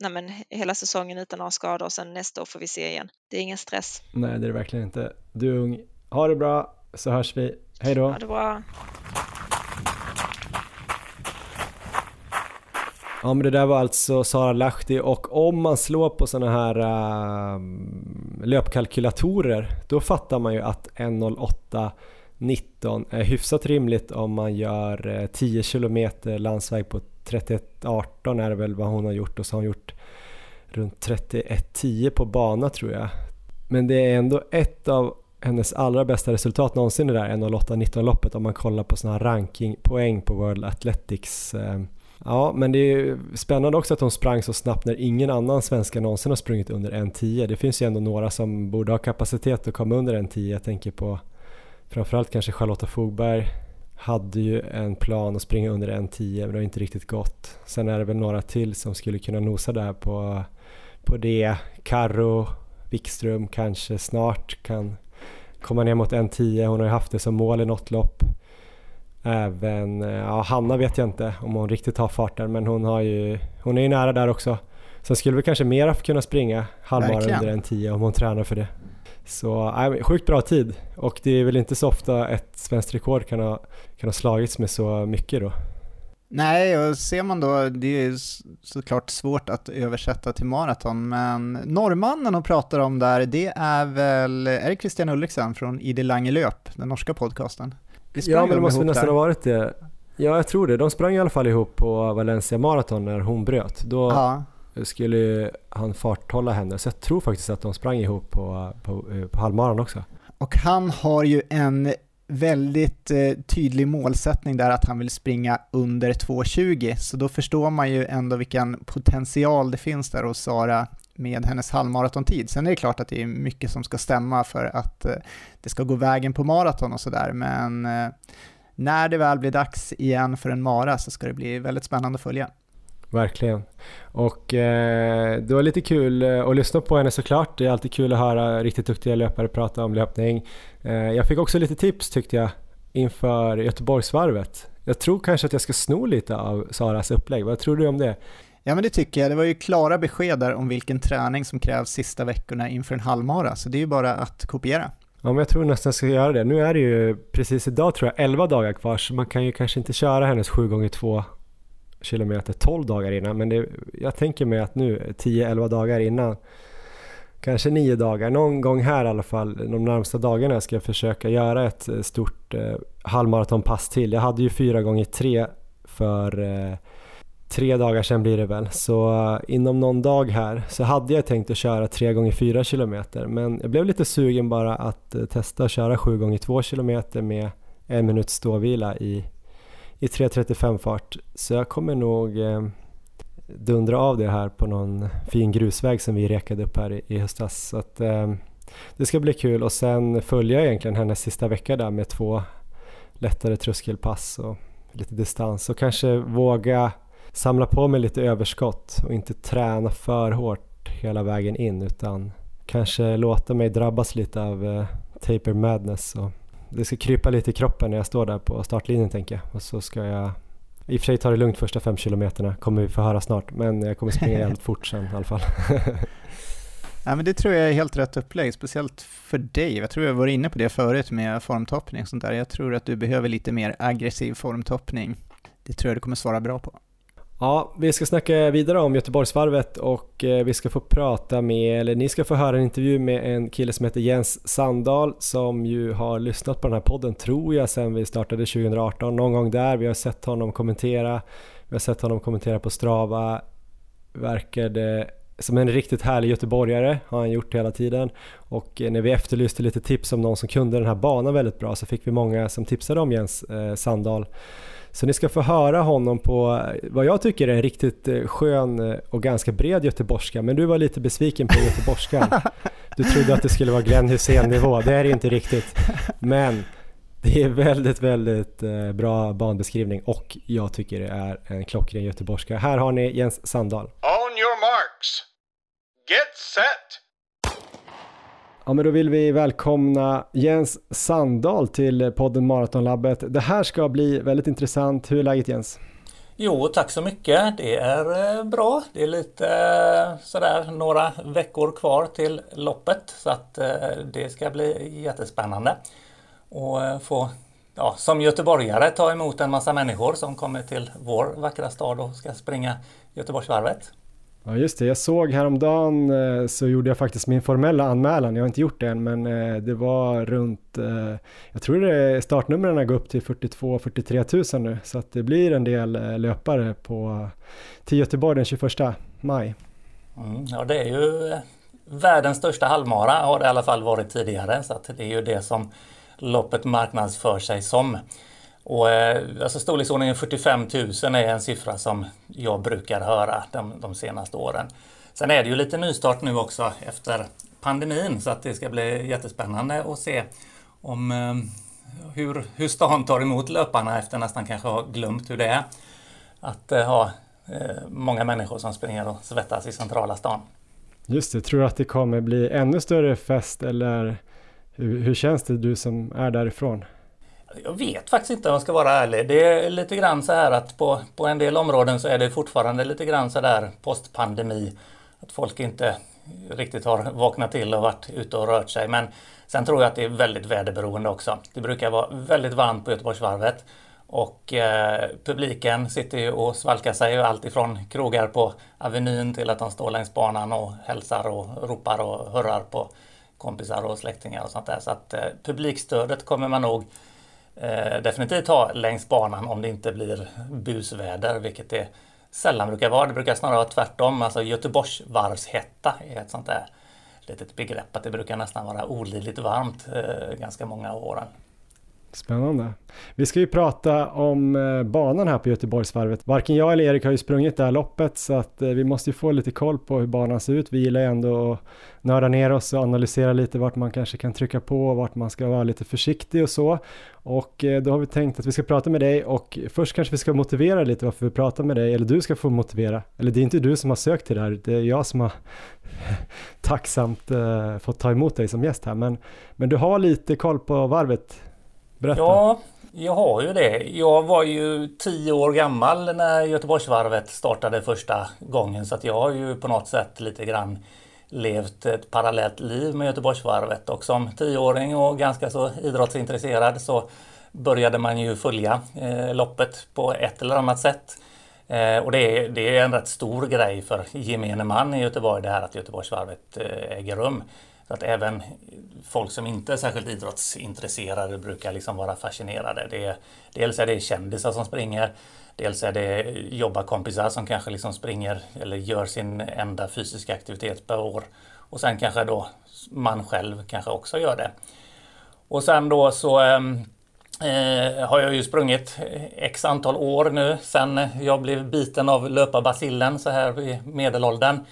nej, men, hela säsongen utan några skador och sen nästa år får vi se igen. Det är ingen stress. Nej, det är det verkligen inte. Du är ung. Ha det bra så hörs vi. Hej då. Ha det bra. Ja men det där var alltså Sara Lahti och om man slår på sådana här äh, löpkalkylatorer då fattar man ju att 1.08.19 är hyfsat rimligt om man gör eh, 10 km landsväg på 31.18 är det väl vad hon har gjort och så har hon gjort runt 31.10 på bana tror jag. Men det är ändå ett av hennes allra bästa resultat någonsin det där 1.08.19 loppet om man kollar på sådana här rankingpoäng på World Athletics äh, Ja, men det är spännande också att hon sprang så snabbt när ingen annan svenska någonsin har sprungit under 1.10. Det finns ju ändå några som borde ha kapacitet att komma under 1.10. Jag tänker på framförallt kanske Charlotta Fogberg hade ju en plan att springa under 1.10 men det har inte riktigt gått. Sen är det väl några till som skulle kunna nosa där på, på det. Karro Wikström kanske snart kan komma ner mot 1.10. Hon har ju haft det som mål i något lopp. Även, eh, ja Hanna vet jag inte om hon riktigt har farten men hon, har ju, hon är ju nära där också. Sen skulle vi kanske mer kunna springa halvmara under en 10 om hon tränar för det. Så äh, sjukt bra tid och det är väl inte så ofta ett svenskt rekord kan ha, kan ha slagits med så mycket då. Nej, och ser man då, det är såklart svårt att översätta till maraton, men norrmannen hon pratar om där, det är väl, är det Christian Ulriksen från ID Lange Löp, den norska podcasten? Ja, men det måste nästan ha varit det. Ja, jag tror det. De sprang i alla fall ihop på Valencia Marathon när hon bröt. Då ja. skulle han farthålla henne. Så jag tror faktiskt att de sprang ihop på, på, på halvmaran också. Och han har ju en väldigt eh, tydlig målsättning där att han vill springa under 2.20, så då förstår man ju ändå vilken potential det finns där hos Sara med hennes halvmaratontid. Sen är det klart att det är mycket som ska stämma för att eh, det ska gå vägen på maraton och sådär, men eh, när det väl blir dags igen för en mara så ska det bli väldigt spännande att följa. Verkligen. Och eh, det var lite kul eh, att lyssna på henne såklart. Det är alltid kul att höra riktigt duktiga löpare prata om löpning. Eh, jag fick också lite tips tyckte jag inför Göteborgsvarvet. Jag tror kanske att jag ska sno lite av Saras upplägg. Vad tror du om det? Ja men det tycker jag. Det var ju klara besked där om vilken träning som krävs sista veckorna inför en halvmara, så det är ju bara att kopiera. Ja, men jag tror nästan jag ska göra det. Nu är det ju precis idag tror jag 11 dagar kvar, så man kan ju kanske inte köra hennes 7 gånger 2 kilometer 12 dagar innan, men det, jag tänker mig att nu 10-11 dagar innan, kanske 9 dagar, någon gång här i alla fall, de närmsta dagarna ska jag försöka göra ett eh, stort eh, halvmaratonpass till. Jag hade ju 4 gånger 3 för eh, tre dagar sedan blir det väl, så eh, inom någon dag här så hade jag tänkt att köra 3 gånger 4 km men jag blev lite sugen bara att eh, testa att köra 7 gånger 2 km med en minuts ståvila i, i 3.35 fart. Så jag kommer nog eh, dundra av det här på någon fin grusväg som vi rekade upp här i, i höstas. Så att eh, det ska bli kul. Och sen följer jag egentligen hennes sista vecka där med två lättare tröskelpass och lite distans. Och kanske våga samla på mig lite överskott och inte träna för hårt hela vägen in utan kanske låta mig drabbas lite av eh, taper madness. Och det ska krypa lite i kroppen när jag står där på startlinjen tänker jag och så ska jag i och för sig ta det lugnt första fem kilometerna kommer vi få höra snart men jag kommer springa jävligt fort sen i alla fall. Ja, men det tror jag är helt rätt upplägg, speciellt för dig. Jag tror jag var inne på det förut med formtoppning och sånt där. Jag tror att du behöver lite mer aggressiv formtoppning. Det tror jag du kommer svara bra på. Ja, vi ska snacka vidare om Göteborgsvarvet och eh, vi ska få prata med, eller ni ska få höra en intervju med en kille som heter Jens Sandahl som ju har lyssnat på den här podden tror jag sedan vi startade 2018, någon gång där. Vi har sett honom kommentera, vi har sett honom kommentera på Strava, verkade som en riktigt härlig göteborgare har han gjort hela tiden och när vi efterlyste lite tips om någon som kunde den här banan väldigt bra så fick vi många som tipsade om Jens eh, Sandahl så ni ska få höra honom på vad jag tycker är en riktigt eh, skön eh, och ganska bred göteborgska. Men du var lite besviken på göteborgskan. Du trodde att det skulle vara Glenn Hysén-nivå. Det är det inte riktigt. Men det är väldigt, väldigt eh, bra banbeskrivning och jag tycker det är en klockren göteborgska. Här har ni Jens Sandahl. On your marks. Get set. Ja, men då vill vi välkomna Jens Sandahl till podden Maratonlabbet. Det här ska bli väldigt intressant. Hur är läget Jens? Jo, tack så mycket. Det är eh, bra. Det är lite eh, sådär några veckor kvar till loppet så att eh, det ska bli jättespännande. Och få, ja, som göteborgare ta emot en massa människor som kommer till vår vackra stad och ska springa Göteborgsvarvet. Ja just det, jag såg häromdagen eh, så gjorde jag faktiskt min formella anmälan, jag har inte gjort det än men eh, det var runt, eh, jag tror det startnumren går upp till 42-43 000 nu så att det blir en del löpare på, till Göteborg den 21 maj. Mm, ja det är ju världens största halvmara har det i alla fall varit tidigare så att det är ju det som loppet marknadsför sig som. Och, eh, alltså storleksordningen 45 000 är en siffra som jag brukar höra de, de senaste åren. Sen är det ju lite nystart nu också efter pandemin så att det ska bli jättespännande att se om eh, hur, hur stan tar emot löparna efter nästan kanske ha glömt hur det är att eh, ha eh, många människor som springer och svettas i centrala stan. Just det, tror du att det kommer bli ännu större fest eller hur, hur känns det du som är därifrån? Jag vet faktiskt inte om jag ska vara ärlig. Det är lite grann så här att på, på en del områden så är det fortfarande lite grann så där postpandemi. Att folk inte riktigt har vaknat till och varit ute och rört sig. Men sen tror jag att det är väldigt väderberoende också. Det brukar vara väldigt varmt på Göteborgsvarvet. Och eh, publiken sitter ju och svalkar sig allt ifrån krogar på Avenyn till att de står längs banan och hälsar och ropar och hurrar på kompisar och släktingar och sånt där. Så att eh, publikstödet kommer man nog eh, definitivt ha längs banan om det inte blir busväder, vilket det sällan brukar vara. Det brukar snarare vara tvärtom. Alltså Göteborgsvarvshetta är ett sånt där litet begrepp att det brukar nästan vara olidligt varmt eh, ganska många av åren. Spännande. Vi ska ju prata om eh, banan här på Göteborgsvarvet. Varken jag eller Erik har ju sprungit det här loppet så att eh, vi måste ju få lite koll på hur banan ser ut. Vi gillar ju ändå att nörda ner oss och analysera lite vart man kanske kan trycka på och vart man ska vara lite försiktig och så. Och eh, då har vi tänkt att vi ska prata med dig och först kanske vi ska motivera lite varför vi pratar med dig, eller du ska få motivera. Eller det är inte du som har sökt till det här, det är jag som har tacksamt fått ta emot dig som gäst här. Men, men du har lite koll på varvet Berätta. Ja, Jag har ju det. Jag var ju tio år gammal när Göteborgsvarvet startade första gången så att jag har ju på något sätt lite grann levt ett parallellt liv med Göteborgsvarvet och som tioåring och ganska så idrottsintresserad så började man ju följa eh, loppet på ett eller annat sätt. Eh, och det är, det är en rätt stor grej för gemene man i Göteborg det här att Göteborgsvarvet eh, äger rum. Så att även folk som inte är särskilt idrottsintresserade brukar liksom vara fascinerade. Det är, dels är det kändisar som springer, dels är det jobbarkompisar som kanske liksom springer eller gör sin enda fysiska aktivitet per år. Och sen kanske då man själv kanske också gör det. Och sen då så ehm, eh, har jag ju sprungit x antal år nu sen jag blev biten av löparbasillen så här i medelåldern.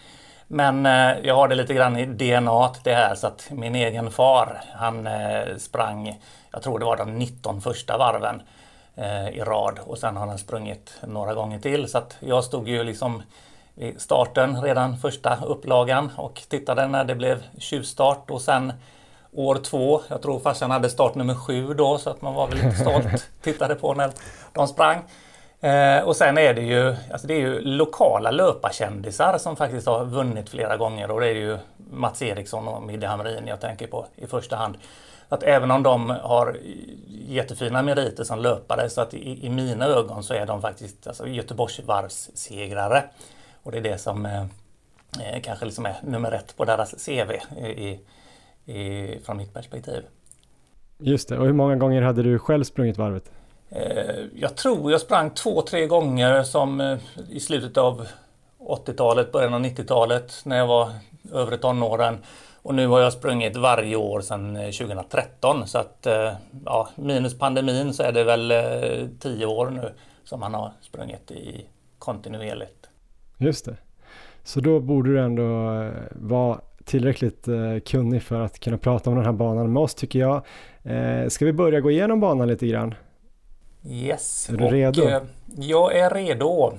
Men eh, jag har det lite grann i DNA det här så att min egen far han eh, sprang, jag tror det var de 19 första varven eh, i rad. Och sen har han sprungit några gånger till. Så att jag stod ju liksom i starten redan första upplagan och tittade när det blev tjuvstart. Och sen år två, jag tror farsan hade start nummer sju då så att man var väl lite stolt, tittade på när de sprang. Eh, och sen är det ju, alltså det är ju lokala löparkändisar som faktiskt har vunnit flera gånger och det är ju Mats Eriksson och Midde Hamrin jag tänker på i första hand. Att även om de har jättefina meriter som löpare så att i, i mina ögon så är de faktiskt alltså Göteborgsvarvssegrare. Och det är det som eh, eh kanske liksom är nummer ett på deras CV i, i, från mitt perspektiv. Just det, och hur många gånger hade du själv sprungit varvet? Eh, jag tror jag sprang två, tre gånger som eh, i slutet av 80-talet, början av 90-talet när jag var övre tonåren. Och nu har jag sprungit varje år sedan eh, 2013 så att ja, minus pandemin så är det väl tio år nu som man har sprungit i kontinuerligt. Just det. Så då borde du ändå vara tillräckligt kunnig för att kunna prata om den här banan med oss tycker jag. Ska vi börja gå igenom banan lite grann? Yes. Är du och, redo? Eh, jag är redo.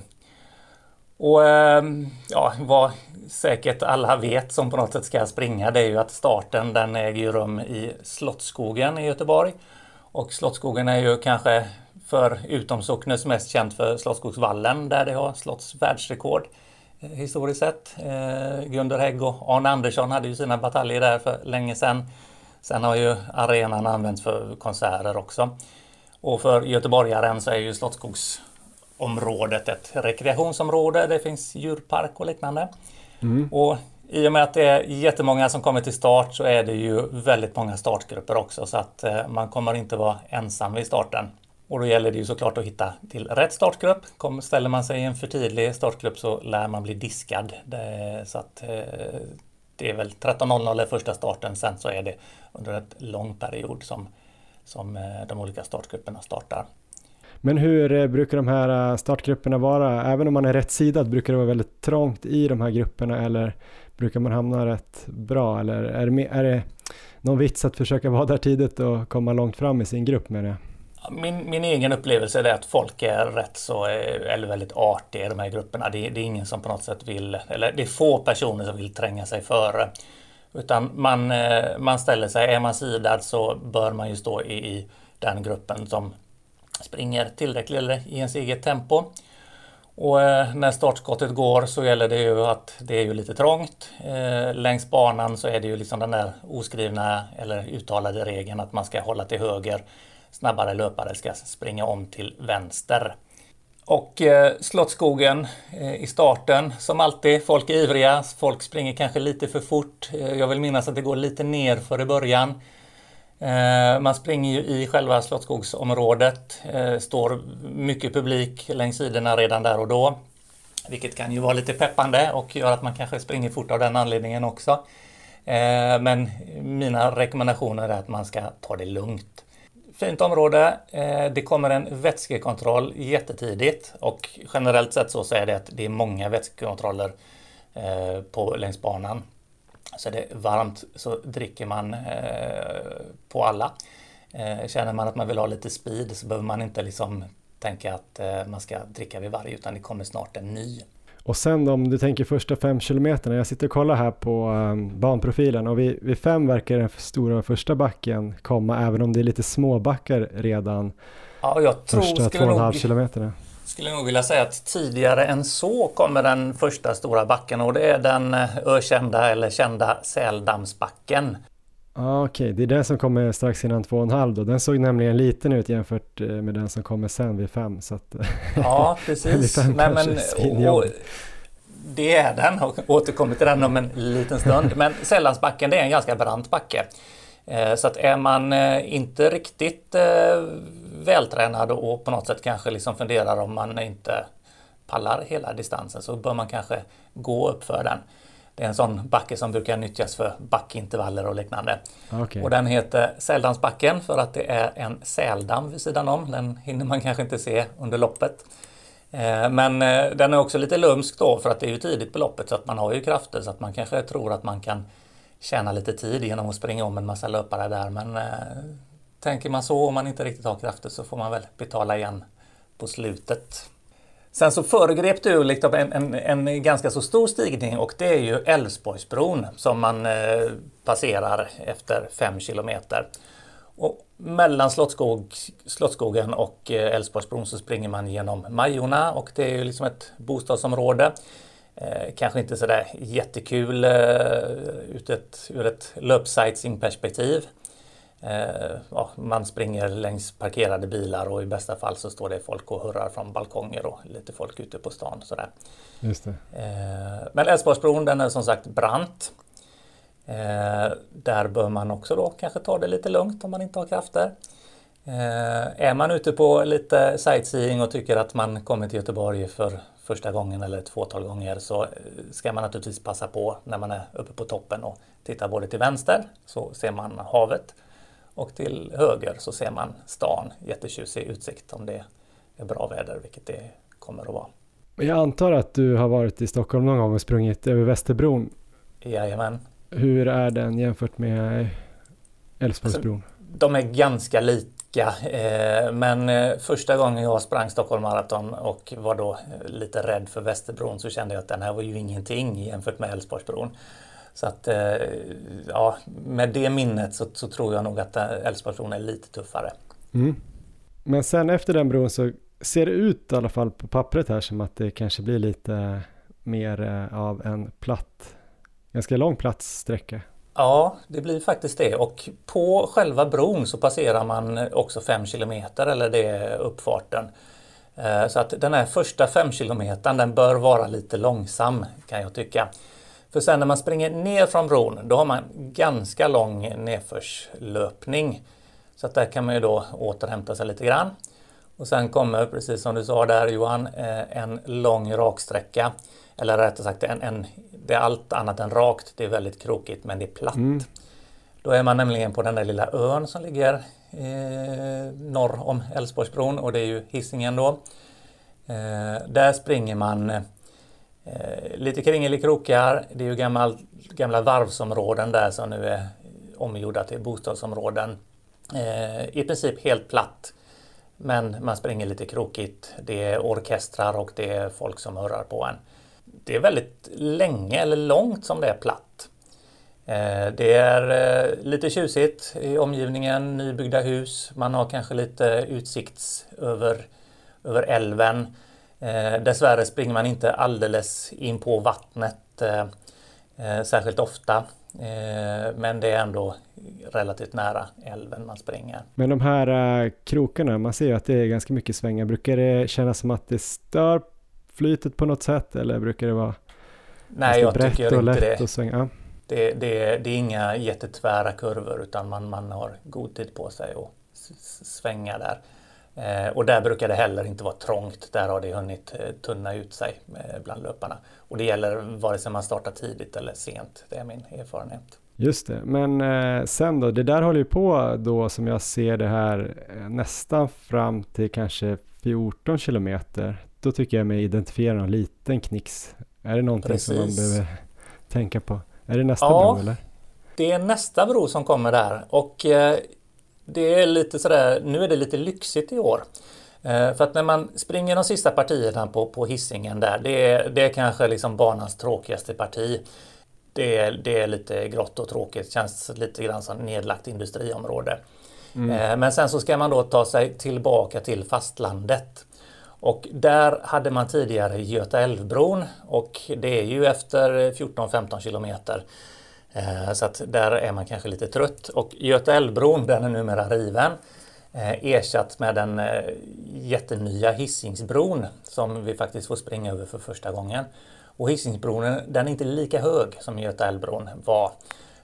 Och eh, ja, vad säkert alla vet som på något sätt ska springa det är ju att starten den äger rum i Slottsskogen i Göteborg. Och Slottsskogen är ju kanske för utomsocknes mest känt för Slottsskogsvallen där det har slåtts världsrekord eh, historiskt sett. Eh, Gunder Hägg och Arne Andersson hade ju sina bataljer där för länge sedan. Sen har ju arenan använts för konserter också. Och för göteborgaren så är ju Slottsskogsområdet ett rekreationsområde. Det finns djurpark och liknande. Mm. Och i och med att det är jättemånga som kommer till start så är det ju väldigt många startgrupper också så att eh, man kommer inte vara ensam vid starten. Och då gäller det ju såklart att hitta till rätt startgrupp. ställer man sig i en för tidig startgrupp så lär man bli diskad. så att eh, det är väl 13.00 är första starten, sen så är det under en lång period som som eh, de olika startgrupperna startar. Men hur eh, brukar de här eh, startgrupperna vara? Även om man är rätt sidad, brukar det vara väldigt trångt i de här grupperna eller brukar man hamna rätt bra? Eller är det, är det någon vits att försöka vara där tidigt och komma långt fram i sin grupp med det? Min, min egen upplevelse är att folk är rätt så, eller väldigt artiga i de här grupperna. Det, det, är ingen som på något sätt vill, eller det är få personer som vill tränga sig före. Utan man, eh, man ställer sig, är man sidad så bör man ju stå i, i den gruppen som springer tillräckligt eller i ens eget tempo. Och eh, när startskottet går så gäller det ju att det är ju lite trångt. Eh, längs banan så är det ju liksom den där oskrivna eller uttalade regeln att man ska hålla till höger. Snabbare löpare ska springa om till vänster. Och eh, Slottsskogen eh, i starten, som alltid, folk är ivriga, folk springer kanske lite för fort. Eh, jag vill minnas att det går lite ner för i början. Eh, man springer ju i själva Slottsskogsområdet, eh, står mycket publik längs sidorna redan där och då. Vilket kan ju vara lite peppande och gör att man kanske springer fort av den anledningen också. Eh, men mina rekommendationer är att man ska ta det lugnt. Fint område. Eh, det kommer en vätskekontroll jättetidigt och generellt sett så är det att det är många vätskekontroller eh, på, längs banan. Så är det varmt så dricker man eh, på alla. Känner man att man vill ha lite speed så behöver man inte liksom tänka att man ska dricka vid varje utan det kommer snart en ny. Och sen om du tänker första fem kilometerna, jag sitter och kollar här på um, banprofilen och vid, vid fem verkar den stora första backen komma även om det är lite småbackar redan ja, jag tror, första två och en halv kilometerna. Skulle nog vilja säga att tidigare än så kommer den första stora backen och det är den eh, ökända eller kända Säldamsbacken. Ah, Okej, okay. det är den som kommer strax innan två och en halv då. Den såg nämligen liten ut jämfört eh, med den som kommer sen vid fem. Så att, ja, precis. Nej, men, och, det är den och återkommer till den om en liten stund. Men Sällandsbacken det är en ganska brant backe. Eh, så att är man eh, inte riktigt vältränad och på något sätt kanske liksom funderar om man inte pallar hela distansen så bör man kanske gå upp för den. Det är en sån backe som brukar nyttjas för backintervaller och liknande. Okay. Och den heter Säldamsbacken för att det är en säldamm vid sidan om. Den hinner man kanske inte se under loppet. Eh, men eh, den är också lite lumsk då för att det är ju tidigt på loppet så att man har ju krafter så att man kanske tror att man kan tjäna lite tid genom att springa om en massa löpare där. Men eh, tänker man så om man inte riktigt har krafter så får man väl betala igen på slutet. Sen så föregrep du liksom en, en, en, ganska så stor stigning och det är ju Älvsborgsbron som man eh, passerar efter 5 kilometer. Och mellan Slottskog, Slottsskogen och eh, Älvsborgsbron så springer man genom Majorna och det är ju liksom ett bostadsområde. Eh, kanske inte sådär jättekul eh, ut ett, ur ett löpsightseeing-perspektiv. Eh, ja, man springer längs parkerade bilar och i bästa fall så står det folk och hurrar från balkonger och lite folk ute på stan. Sådär. Just det. Eh, men Älvsborgsbron den är som sagt brant. Eh, där bör man också då kanske ta det lite lugnt om man inte har krafter. Är man ute på lite sightseeing och tycker att man kommer till Göteborg för första gången eller ett fåtal gånger så ska man naturligtvis passa på när man är uppe på toppen och titta både till vänster så ser man havet och till höger så ser man stan, jättetjusig utsikt om det är bra väder, vilket det kommer att vara. Jag antar att du har varit i Stockholm någon gång och sprungit över Västerbron? Jajamän. Hur är den jämfört med Älvsborgsbron? Alltså, de är ganska lika, eh, men eh, första gången jag sprang Stockholm Marathon och var då lite rädd för Västerbron så kände jag att den här var ju ingenting jämfört med Älvsborgsbron. Så att eh, ja, med det minnet så, så tror jag nog att Älvsborgsbron är lite tuffare. Mm. Men sen efter den bron så ser det ut i alla fall på pappret här som att det kanske blir lite mer eh, av en platt, ganska lång platt sträcka. Ja, det blir faktiskt det och på själva bron så passerar man också 5 kilometer eller det är uppfarten. Eh, så att den här första 5 kilometern den bör vara lite långsam kan jag tycka. För sen när man springer ner från bron, då har man ganska lång nedförslöpning. Så att där kan man ju då återhämta sig lite grann. Och sen kommer, precis som du sa där Johan, eh, en lång raksträcka. Eller rättare sagt, en, en, det är allt annat än rakt. Det är väldigt krokigt, men det är platt. Mm. Då är man nämligen på den där lilla ön som ligger eh, norr om Älvsborgsbron och det är ju Hisingen då. Eh, där springer man Eh, lite kringelikrokar. Det är ju gammal, gamla varvsområden där som nu är omgjorda till bostadsområden. Eh, I princip helt platt. Men man springer lite krokigt. Det är orkestrar och det är folk som hurrar på en. Det är väldigt länge eller långt som det är platt. Eh, det är eh, lite tjusigt i omgivningen, nybyggda hus. Man har kanske lite utsikts över, över älven. Eh, dessvärre springer man inte alldeles in på vattnet eh, eh, särskilt ofta. Eh, men det är ändå relativt nära älven man springer. Men de här uh, krokarna, man ser ju att det är ganska mycket svängar. Brukar det kännas som att det stör flytet på något sätt eller brukar det vara Nej, jag brett tycker och lätt det. att svänga? Det, det, det är inga jättetvära kurvor utan man, man har god tid på sig att svänga där. Eh, och där brukar det heller inte vara trångt. Där har det hunnit eh, tunna ut sig eh, bland löparna. Och det gäller vare sig man startar tidigt eller sent. Det är min erfarenhet. Just det, men sen då, det där håller ju på då som jag ser det här nästan fram till kanske 14 kilometer. Då tycker jag mig identifiera någon liten knix. Är det någonting Precis. som man behöver tänka på? Är det nästa ja, bro eller? Det är nästa bro som kommer där och det är lite sådär, nu är det lite lyxigt i år. Eh, för att när man springer de sista partierna på, på hissingen där, det är, det är kanske liksom banans tråkigaste parti. Det är, det är lite grått och tråkigt, känns lite grann som nedlagt industriområde. Mm. Eh, men sen så ska man då ta sig tillbaka till fastlandet. Och där hade man tidigare Göta älvbron och det är ju efter 14-15 kilometer. Eh, så att där är man kanske lite trött. Och Göta älvbron den är numera riven. Eh, ersatt med den eh, jättenya Hisingsbron som vi faktiskt får springa över för första gången. Och Hisingsbron den är inte lika hög som Göta älvbron var.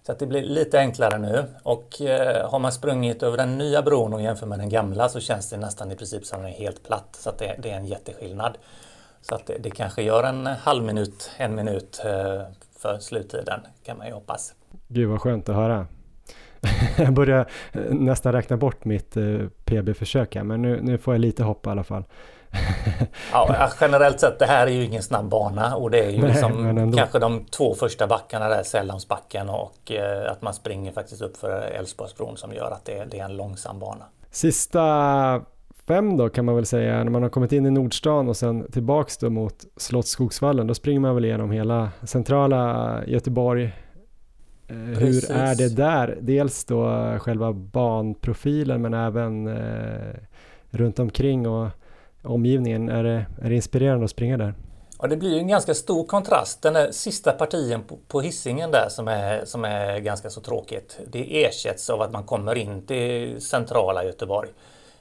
Så att det blir lite enklare nu och eh, har man sprungit över den nya bron och jämför med den gamla så känns det nästan i princip som den är helt platt. Så att det, det är en jätteskillnad. Så att det, det, kanske gör en halv minut, en minut eh, för sluttiden kan man ju hoppas. Gud vad skönt att höra. jag börjar eh, nästan räkna bort mitt eh, PB-försök här, men nu, nu får jag lite hopp i alla fall. ja, generellt sett, det här är ju ingen snabb bana och det är ju Nej, liksom kanske de två första backarna där, Sällhamnsbacken och eh, att man springer faktiskt upp för Älvsborgsbron som gör att det, det är en långsam bana. Sista fem då kan man väl säga, när man har kommit in i Nordstan och sen tillbaks då mot Slottsskogsvallen, då springer man väl igenom hela centrala Göteborg, Precis. Hur är det där? Dels då själva banprofilen men även eh, runt omkring och omgivningen. Är det, är det inspirerande att springa där? Ja, det blir ju en ganska stor kontrast. Den där sista partien på, på hissingen där som är, som är ganska så tråkigt. Det ersätts av att man kommer in till centrala Göteborg.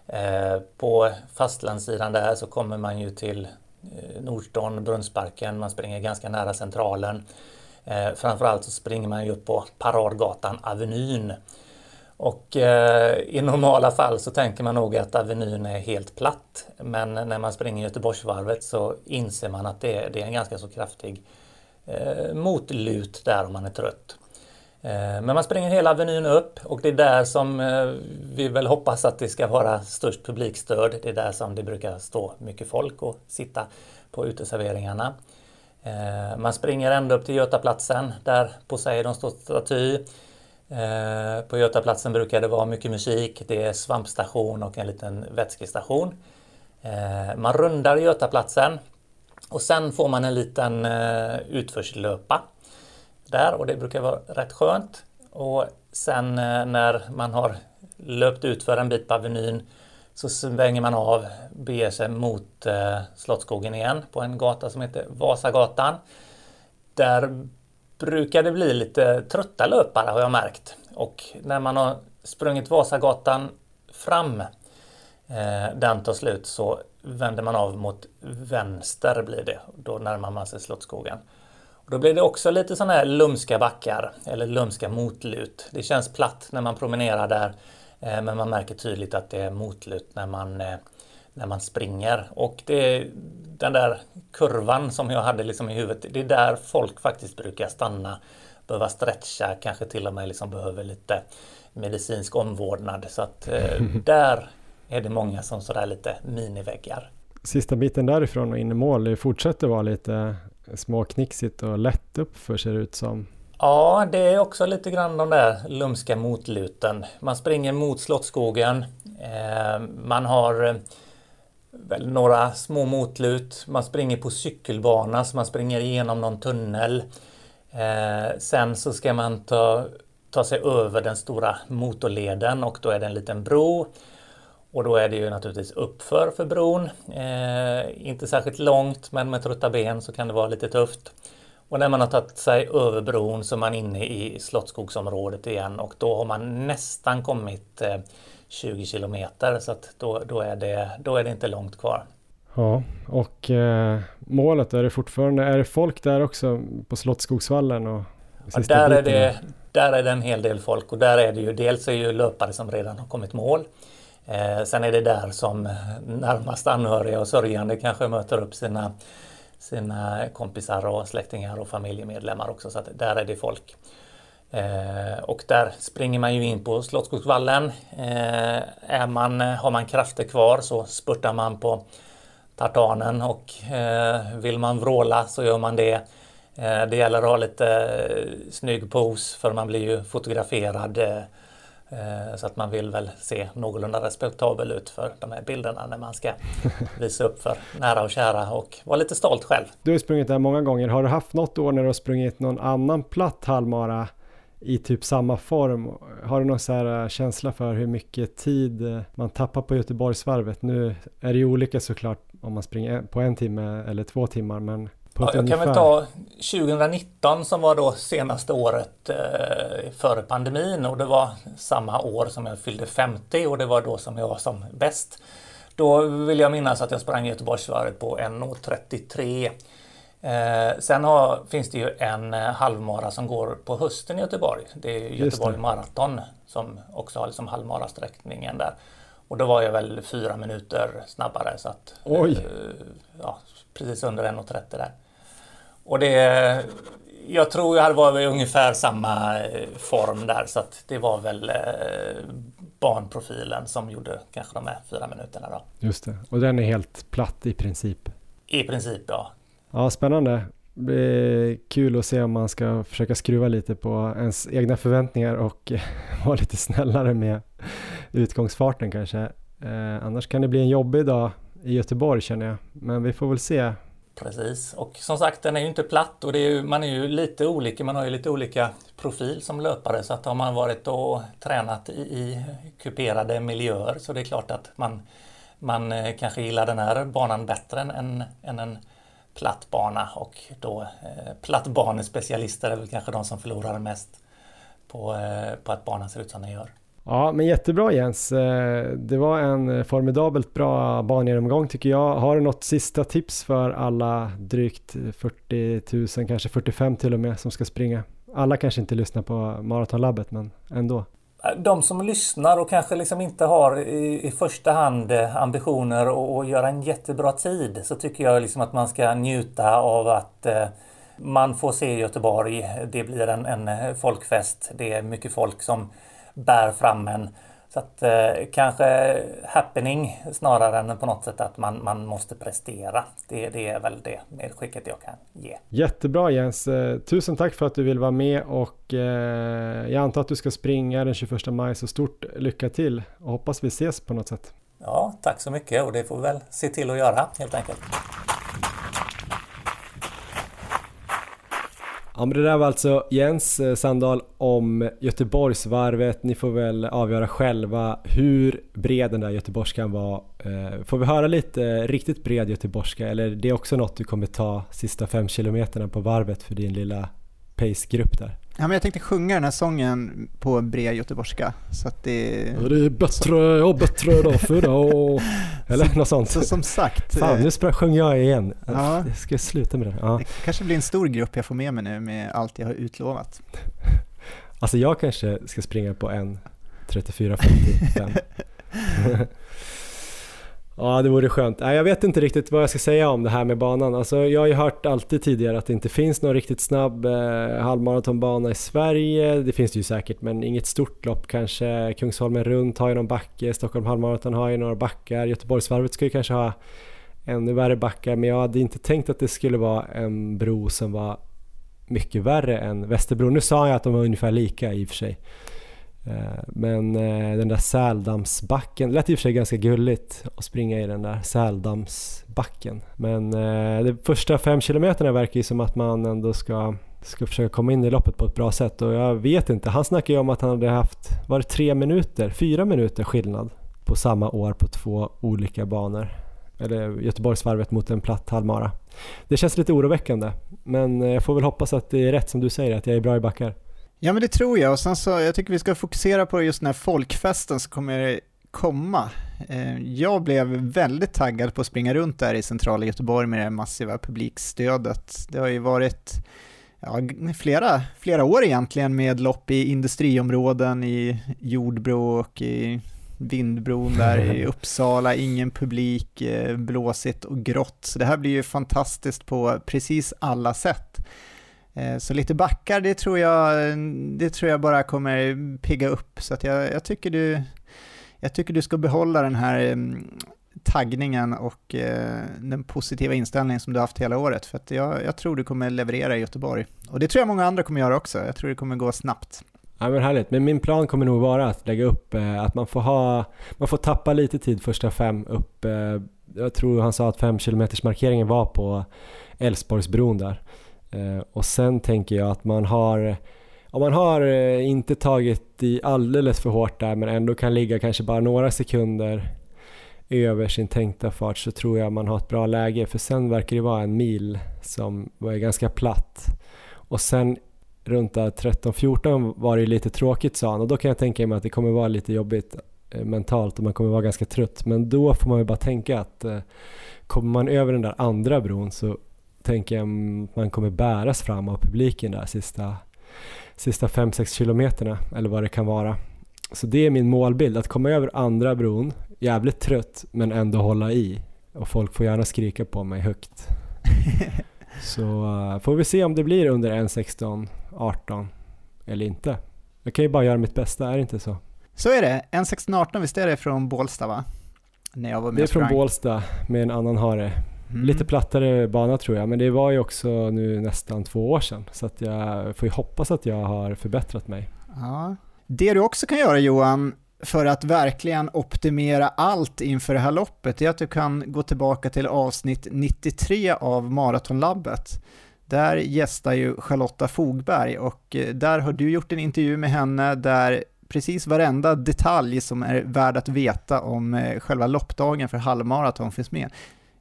Eh, på fastlandssidan där så kommer man ju till eh, Nordstan, Brunnsparken, man springer ganska nära centralen. Eh, framförallt så springer man ju upp på Paradgatan Avenyn. Och eh, i normala fall så tänker man nog att Avenyn är helt platt. Men när man springer Göteborgsvarvet så inser man att det är, det är en ganska så kraftig eh, motlut där om man är trött. Eh, men man springer hela Avenyn upp och det är där som eh, vi väl hoppas att det ska vara störst publikstöd. Det är där som det brukar stå mycket folk och sitta på uteserveringarna. Eh, man springer ända upp till Götaplatsen där Poseidon står staty. På Götaplatsen brukar det vara mycket musik. Det är svampstation och en liten vätskestation. Man rundar Götaplatsen och sen får man en liten utförslöpa där och det brukar vara rätt skönt. Och sen eh, när man har löpt ut för en bit på Avenyn så svänger man av, beger sig mot eh, Slottsskogen igen på en gata som heter Vasagatan. Där brukar det bli lite trötta löpare har jag märkt. Och när man har sprungit Vasagatan fram, eh, den tar slut, så vänder man av mot vänster blir det. Då närmar man sig Slottsskogen. Då blir det också lite sådana här lumska backar eller lumska motlut. Det känns platt när man promenerar där. Eh, men man märker tydligt att det är motlut när man, eh, när man springer. Och det är den där kurvan som jag hade liksom i huvudet, det är där folk faktiskt brukar stanna, behöva stretcha, kanske till och med liksom behöver lite medicinsk omvårdnad. Så att eh, där är det många som sådär lite miniväggar. Sista biten därifrån och in i mål, det fortsätter vara lite småknixigt och lätt upp för ser det ut som. Ja, det är också lite grann de där lumska motluten. Man springer mot Slottsskogen. Eh, man har eh, väl några små motlut. Man springer på cykelbana så man springer igenom någon tunnel. Eh, sen så ska man ta, ta sig över den stora motorleden och då är det en liten bro. Och då är det ju naturligtvis uppför för bron. Eh, inte särskilt långt men med trötta ben så kan det vara lite tufft. Och när man har tagit sig över bron så är man inne i Slottsskogsområdet igen och då har man nästan kommit 20 eh, kilometer så att då, då, är det, då är det inte långt kvar. Ja, och eh, målet är det fortfarande, är det folk där också på Slottsskogsvallen? Och ja, där, är det, där är det en hel del folk och där är det ju dels är ju löpare som redan har kommit mål. Eh, sen är det där som eh, närmast anhöriga och sörjande kanske möter upp sina sina kompisar och släktingar och familjemedlemmar också. Så att där är det folk. Eh, och där springer man ju in på Slottsskogsvallen. Eh, är man, har man krafter kvar så spurtar man på tartanen och eh, vill man vråla så gör man det. Eh, det gäller att ha lite eh, snygg pose för man blir ju fotograferad eh, så att man vill väl se någorlunda respektabel ut för de här bilderna när man ska visa upp för nära och kära och vara lite stolt själv. Du har sprungit där många gånger. Har du haft något år när du har sprungit någon annan platt halvmara i typ samma form? Har du någon så eh, känsla för hur mycket tid eh, man tappar på Göteborgsvarvet? Nu är det ju olika såklart om man springer på en timme eller två timmar, men Ja, jag kan väl ta 2019 som var då senaste året eh, före pandemin och det var samma år som jag fyllde 50 och det var då som jag var som bäst. Då vill jag minnas att jag sprang Göteborgsvarvet på 1.33. Eh, sen har, finns det ju en eh, halvmara som går på hösten i Göteborg. Det är Göteborg Marathon som också har liksom halvmarasträckningen där. Och då var jag väl fyra minuter snabbare så att... Oj! Eh, ja, precis under 1.30 där. Och det, jag tror jag hade varit i ungefär samma eh, form där så att det var väl eh, barnprofilen som gjorde kanske de här fyra minuterna då. Just det, och den är helt platt i princip? I princip ja. Ja, spännande. Det blir kul att se om man ska försöka skruva lite på ens egna förväntningar och vara lite snällare med utgångsfarten kanske. Eh, annars kan det bli en jobbig dag i Göteborg känner jag. Men vi får väl se Precis, och som sagt den är ju inte platt och det är ju, man är ju lite olika, man har ju lite olika profil som löpare. Så att har man varit och tränat i, i kuperade miljöer så det är klart att man, man eh, kanske gillar den här banan bättre än, än, än en platt bana. Och då eh, plattbanespecialister är väl kanske de som förlorar mest på, eh, på att banan ser ut som den gör. Ja, men jättebra Jens. Eh, det var en formidabelt bra bangenomgång tycker jag. Har du något sista tips för alla drygt 40 000, kanske 45 till och med, som ska springa? Alla kanske inte lyssnar på Maratonlabbet, men ändå. De som lyssnar och kanske liksom inte har i, i första hand eh, ambitioner att göra en jättebra tid så tycker jag liksom att man ska njuta av att eh, man får se Göteborg. Det blir en, en eh, folkfest. Det är mycket folk som bär fram en. Så att eh, kanske happening snarare än på något sätt att man, man måste prestera. Det, det är väl det medskicket jag kan ge. Jättebra Jens. Eh, tusen tack för att du vill vara med och eh, jag antar att du ska springa den 21 maj. Så stort lycka till och hoppas vi ses på något sätt. Ja, tack så mycket och det får vi väl se till att göra helt enkelt. Ja men det där var alltså Jens eh, Sandahl om Göteborgsvarvet. Ni får väl avgöra själva hur bred den där göteborgskan var. Eh, får vi höra lite eh, riktigt bred göteborgska eller det är också något du kommer ta sista fem kilometerna på varvet för din lilla pacegrupp där? Ja, men jag tänkte sjunga den här sången på bred göteborgska. Så att det... Ja, det är bättre och bättre dag för dag. Eller något sånt. Så som sagt. Fan, nu sjöng jag igen. Ja. Jag ska sluta med det. Ja. Det kanske blir en stor grupp jag får med mig nu med allt jag har utlovat. Alltså jag kanske ska springa på en 34-55. Ja, det vore skönt. jag vet inte riktigt vad jag ska säga om det här med banan. Alltså, jag har ju hört alltid tidigare att det inte finns någon riktigt snabb eh, halvmaratonbana i Sverige. Det finns det ju säkert, men inget stort lopp kanske. Kungsholmen runt har ju någon backe, Stockholm halvmaraton har ju några backar. Göteborgsvarvet ska ju kanske ha ännu värre backar, men jag hade inte tänkt att det skulle vara en bro som var mycket värre än Västerbro. Nu sa jag att de var ungefär lika i och för sig. Eh, men eh, den där Säldamsbacken, det lät i och för sig ganska gulligt att springa i den där Säldamsbacken. Men eh, de första fem kilometerna verkar ju som att man ändå ska, ska försöka komma in i loppet på ett bra sätt och jag vet inte, han snackade ju om att han hade haft, var det tre minuter, fyra minuter skillnad på samma år på två olika banor. Eller Göteborgsvarvet mot en platt halvmara. Det känns lite oroväckande, men jag får väl hoppas att det är rätt som du säger, att jag är bra i backar. Ja men det tror jag och sen så, jag tycker vi ska fokusera på just den här folkfesten som kommer komma. Eh, jag blev väldigt taggad på att springa runt där i centrala Göteborg med det massiva publikstödet. Det har ju varit ja, flera, flera år egentligen med lopp i industriområden i Jordbro och i Vindbron där i Uppsala, ingen publik, eh, blåsigt och grått. Så det här blir ju fantastiskt på precis alla sätt. Eh, så lite backar, det tror jag, det tror jag bara kommer pigga upp. Så att jag, jag, tycker du, jag tycker du ska behålla den här mm, taggningen och eh, den positiva inställningen som du har haft hela året. För att jag, jag tror du kommer leverera i Göteborg. Och det tror jag många andra kommer göra också. Jag tror det kommer gå snabbt. Ja men härligt, men min plan kommer nog vara att lägga upp eh, att man får ha, man får tappa lite tid första fem upp, eh, jag tror han sa att fem kilometers markeringen var på Älvsborgsbron där. Eh, och sen tänker jag att man har, om man har eh, inte tagit i alldeles för hårt där men ändå kan ligga kanske bara några sekunder över sin tänkta fart så tror jag man har ett bra läge för sen verkar det vara en mil som var ganska platt. Och sen runt 13-14 var det lite tråkigt sa han och då kan jag tänka mig att det kommer vara lite jobbigt eh, mentalt och man kommer vara ganska trött. Men då får man ju bara tänka att kommer man över den där andra bron så tänker jag att man kommer bäras fram av publiken där sista, sista 5-6 kilometerna eller vad det kan vara. Så det är min målbild, att komma över andra bron, jävligt trött men ändå hålla i. Och folk får gärna skrika på mig högt. Så uh, får vi se om det blir under 1.16, 18 eller inte. Jag kan ju bara göra mitt bästa, är det inte så? Så är det. 1.16.18, visst är det från Bålsta va? När jag var med det är från Bålsta med en annan hare. Mm. Lite plattare bana tror jag, men det var ju också nu nästan två år sedan. Så att jag får ju hoppas att jag har förbättrat mig. Ja. Det du också kan göra Johan, för att verkligen optimera allt inför det här loppet är att du kan gå tillbaka till avsnitt 93 av Maratonlabbet. Där gästar ju Charlotta Fogberg och eh, där har du gjort en intervju med henne där precis varenda detalj som är värd att veta om eh, själva loppdagen för halvmaraton finns med.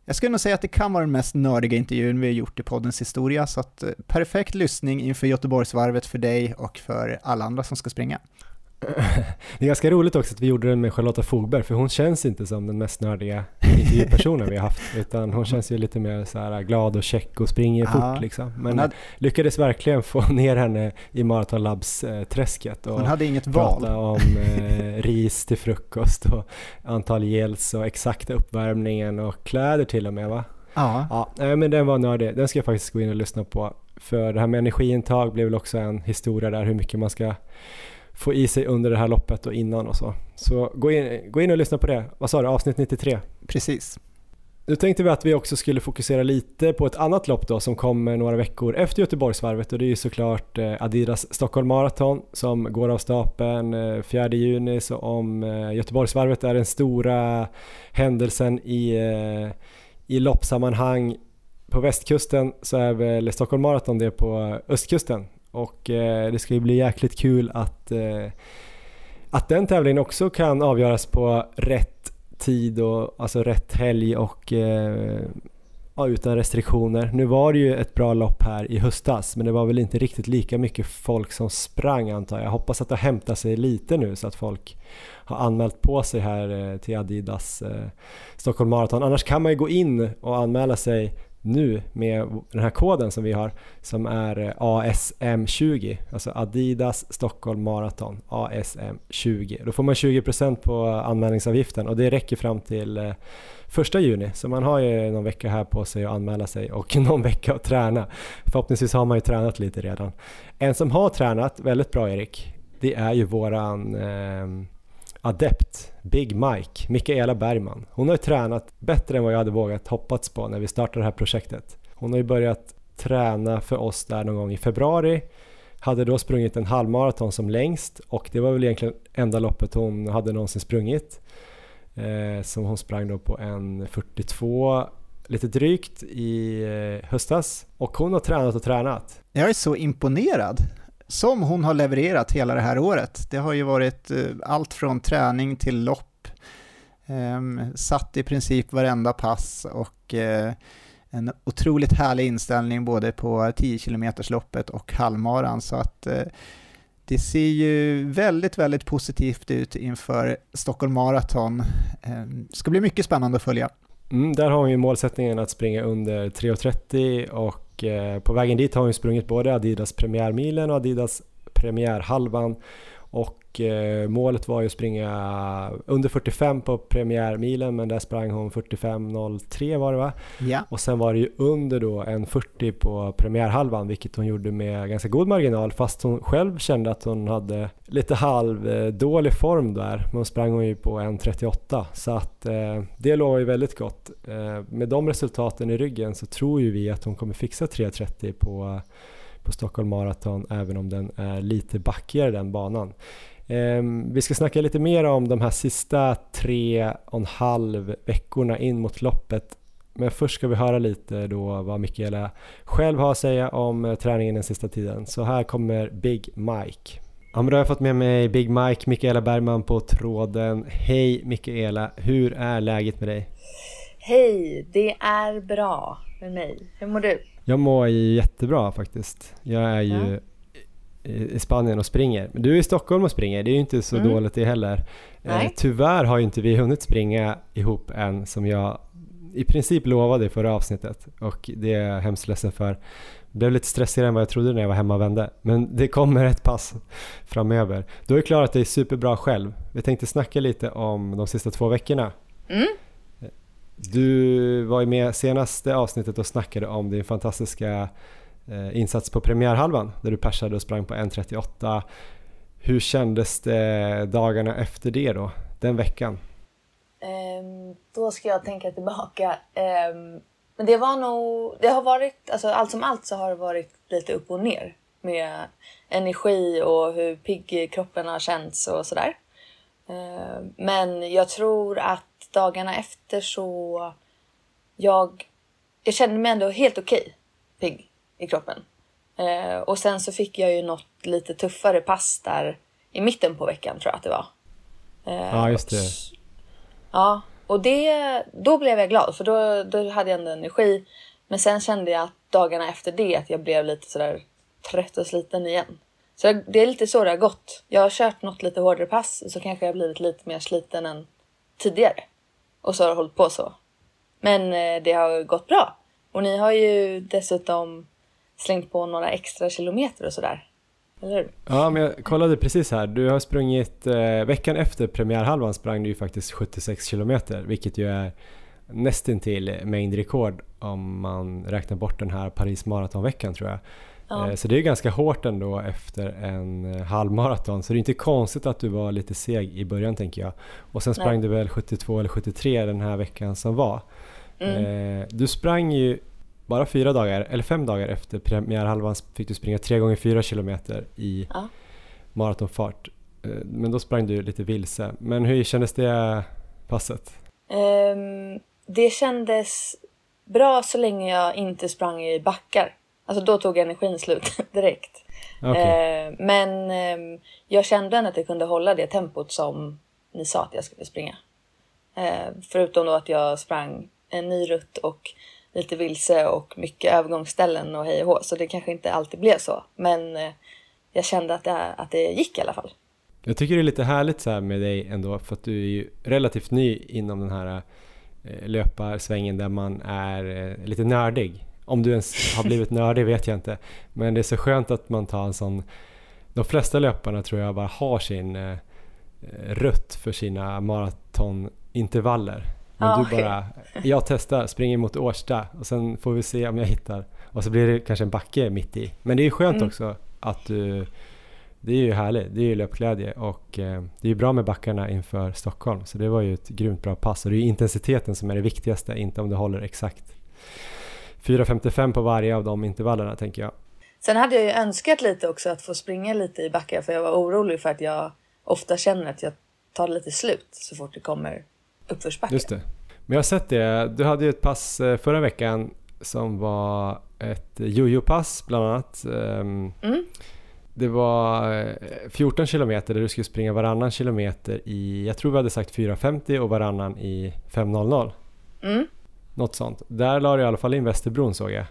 Jag skulle nog säga att det kan vara den mest nördiga intervjun vi har gjort i poddens historia, så att eh, perfekt lyssning inför Göteborgsvarvet för dig och för alla andra som ska springa. Det är ganska roligt också att vi gjorde den med Charlotta Fogberg för hon känns inte som den mest nördiga intervjupersonen vi har haft utan hon känns ju lite mer så här glad och check och springer ja. fort liksom. Men hade... lyckades verkligen få ner henne i Marathon Labs-träsket och hon hade inget prata val. om eh, ris till frukost och antal gels och exakta uppvärmningen och kläder till och med va? Ja. ja men den var nördig, den ska jag faktiskt gå in och lyssna på. För det här med energiintag blev väl också en historia där hur mycket man ska få i sig under det här loppet och innan och så. Så gå in, gå in och lyssna på det. Vad sa du, avsnitt 93? Precis. Nu tänkte vi att vi också skulle fokusera lite på ett annat lopp då som kommer några veckor efter Göteborgsvarvet och det är ju såklart eh, Adidas Stockholm Marathon som går av stapeln 4 eh, juni så om eh, Göteborgsvarvet är den stora händelsen i, i loppsammanhang på västkusten så är väl Stockholm Marathon det på östkusten och eh, det ska ju bli jäkligt kul att, eh, att den tävlingen också kan avgöras på rätt tid och alltså rätt helg och eh, ja, utan restriktioner. Nu var det ju ett bra lopp här i höstas men det var väl inte riktigt lika mycket folk som sprang antar jag. Jag hoppas att det har hämtat sig lite nu så att folk har anmält på sig här eh, till Adidas eh, Stockholm Marathon. Annars kan man ju gå in och anmäla sig nu med den här koden som vi har som är eh, ASM20, alltså Adidas Stockholm Marathon ASM20. Då får man 20% på anmälningsavgiften och det räcker fram till eh, första juni så man har ju någon vecka här på sig att anmäla sig och någon vecka att träna. Förhoppningsvis har man ju tränat lite redan. En som har tränat väldigt bra Erik, det är ju våran eh, adept, Big Mike, Mikaela Bergman. Hon har ju tränat bättre än vad jag hade vågat hoppats på när vi startade det här projektet. Hon har ju börjat träna för oss där någon gång i februari. Hade då sprungit en halvmaraton som längst och det var väl egentligen enda loppet hon hade någonsin sprungit. Eh, som hon sprang då på en 42 lite drygt i eh, höstas och hon har tränat och tränat. Jag är så imponerad som hon har levererat hela det här året. Det har ju varit eh, allt från träning till lopp, ehm, satt i princip varenda pass och eh, en otroligt härlig inställning både på 10 km loppet och halvmaran så att eh, det ser ju väldigt, väldigt positivt ut inför Stockholm Marathon. Det ska bli mycket spännande att följa. Mm, där har hon ju målsättningen att springa under 3.30 och och på vägen dit har hon sprungit både Adidas premiärmilen och Adidas premiärhalvan. Och eh, målet var ju att springa under 45 på premiärmilen men där sprang hon 45.03 var det va? Ja. Och sen var det ju under då en 40 på premiärhalvan vilket hon gjorde med ganska god marginal fast hon själv kände att hon hade lite halvdålig form där. Men hon sprang hon ju på 1.38 så att eh, det lovar ju väldigt gott. Eh, med de resultaten i ryggen så tror ju vi att hon kommer fixa 3.30 på på Stockholm Marathon även om den är lite backigare den banan. Ehm, vi ska snacka lite mer om de här sista tre och en halv veckorna in mot loppet. Men först ska vi höra lite då vad Mikaela själv har att säga om eh, träningen den sista tiden. Så här kommer Big Mike. Ja, men då har jag fått med mig Big Mike, Mikaela Bergman på tråden. Hej Mikaela, hur är läget med dig? Hej, det är bra med mig. Hur mår du? Jag mår jättebra faktiskt. Jag är ju ja i Spanien och springer. Men du är i Stockholm och springer, det är ju inte så mm. dåligt det heller. Eh, tyvärr har ju inte vi hunnit springa ihop än som jag i princip lovade i förra avsnittet och det är jag hemskt ledsen för. Det blev lite stressigare än vad jag trodde när jag var hemma och vände. Men det kommer ett pass framöver. Du har ju klarat dig superbra själv. Vi tänkte snacka lite om de sista två veckorna. Mm. Du var ju med senaste avsnittet och snackade om din fantastiska Eh, insats på premiärhalvan där du persade och sprang på 1.38. Hur kändes det dagarna efter det då, den veckan? Um, då ska jag tänka tillbaka. Um, men det var nog, det har varit, alltså allt som allt så har det varit lite upp och ner med energi och hur pigg kroppen har känts och sådär. Uh, men jag tror att dagarna efter så jag, jag kände mig ändå helt okej okay, pigg i kroppen. Eh, och sen så fick jag ju något lite tuffare pass där i mitten på veckan tror jag att det var. Eh, ja, just det. Och, ja, och det, då blev jag glad för då, då hade jag ändå energi. Men sen kände jag att dagarna efter det att jag blev lite sådär trött och sliten igen. Så det är lite så det har gått. Jag har kört något lite hårdare pass så kanske jag blivit lite mer sliten än tidigare. Och så har det hållit på så. Men eh, det har gått bra. Och ni har ju dessutom slängt på några extra kilometer och sådär. Eller hur? Ja, men jag kollade precis här. Du har sprungit, eh, veckan efter premiärhalvan sprang du ju faktiskt 76 kilometer, vilket ju är nästintill mängdrekord om man räknar bort den här Paris maratonveckan tror jag. Ja. Eh, så det är ganska hårt ändå efter en halvmaraton så det är inte konstigt att du var lite seg i början tänker jag. Och sen sprang Nej. du väl 72 eller 73 den här veckan som var. Mm. Eh, du sprang ju bara fyra dagar, eller fem dagar efter premiärhalvan fick du springa tre gånger fyra kilometer i ja. maratonfart. Eh, men då sprang du lite vilse. Men hur kändes det passet? Um, det kändes bra så länge jag inte sprang i backar. Alltså då tog energin slut direkt. Okay. Uh, men um, jag kände ändå att jag kunde hålla det tempot som ni sa att jag skulle springa. Uh, förutom då att jag sprang en ny rutt och lite vilse och mycket övergångsställen och hej och hå. Så det kanske inte alltid blev så. Men eh, jag kände att det, att det gick i alla fall. Jag tycker det är lite härligt så här med dig ändå för att du är ju relativt ny inom den här eh, löparsvängen där man är eh, lite nördig. Om du ens har blivit nördig vet jag inte. Men det är så skönt att man tar en sån... De flesta löparna tror jag bara har sin rutt för sina maratonintervaller. Men ah, du bara, jag testar, springer mot Årsta och sen får vi se om jag hittar. Och så blir det kanske en backe mitt i. Men det är ju skönt mm. också att du, det är ju härligt, det är ju löpglädje och eh, det är ju bra med backarna inför Stockholm. Så det var ju ett grymt bra pass och det är ju intensiteten som är det viktigaste, inte om du håller exakt 4.55 på varje av de intervallerna tänker jag. Sen hade jag ju önskat lite också att få springa lite i backar för jag var orolig för att jag ofta känner att jag tar lite slut så fort det kommer uppförsbacke. Just det. Men jag har sett det. Du hade ju ett pass eh, förra veckan som var ett jojo-pass bland annat. Ehm, mm. Det var 14 eh, kilometer där du skulle springa varannan kilometer i, jag tror vi hade sagt 4.50 och varannan i 5.00. Mm. Något sånt. Där la du i alla fall in Västerbron såg jag.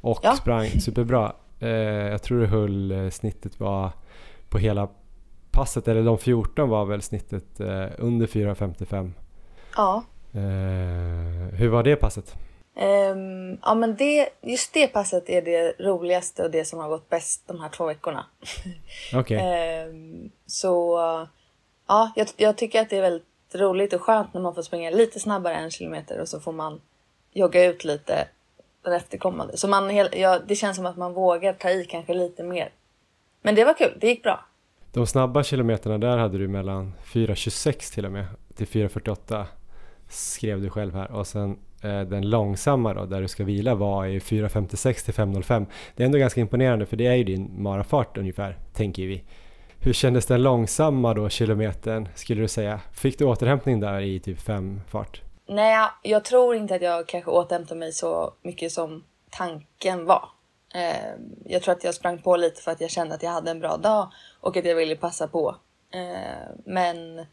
Och ja. sprang superbra. Eh, jag tror det höll, snittet var på hela passet, eller de 14 var väl snittet under 4.55. Ja. Eh, hur var det passet? Um, ja men det, just det passet är det roligaste och det som har gått bäst de här två veckorna. Okej. Okay. Um, ehm, så ja, jag, jag, tycker att det är väldigt roligt och skönt när man får springa lite snabbare en kilometer och så får man jogga ut lite den efterkommande. Så man, ja, det känns som att man vågar ta i kanske lite mer. Men det var kul, det gick bra. De snabba kilometerna där hade du mellan 4.26 till och med till 4.48 skrev du själv här och sen eh, den långsamma då, där du ska vila var i 4.56 till 5.05. Det är ändå ganska imponerande för det är ju din marafart ungefär, tänker vi. Hur kändes den långsamma då, kilometern, skulle du säga? Fick du återhämtning där i typ 5 fart? Nej, jag tror inte att jag kanske återhämtade mig så mycket som tanken var. Ehm, jag tror att jag sprang på lite för att jag kände att jag hade en bra dag och att jag ville passa på. Ehm, men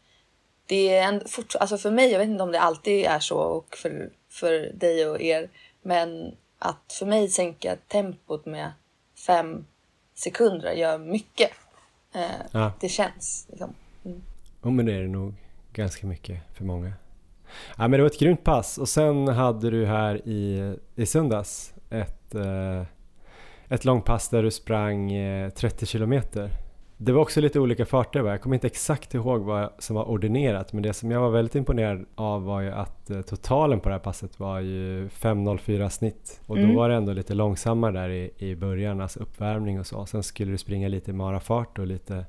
det är en, alltså för mig, jag vet inte om det alltid är så och för, för dig och er, men att för mig sänka tempot med fem sekunder gör mycket. Eh, ja. Det känns liksom. Mm. Ja, men det är det nog ganska mycket för många. Ja, men det var ett grymt pass och sen hade du här i, i söndags ett, eh, ett långpass där du sprang 30 eh, kilometer. Det var också lite olika farter va? Jag kommer inte exakt ihåg vad som var ordinerat men det som jag var väldigt imponerad av var ju att eh, totalen på det här passet var ju 5.04 snitt och mm. då var det ändå lite långsammare där i, i början, alltså uppvärmning och så. Sen skulle du springa lite i marafart och lite,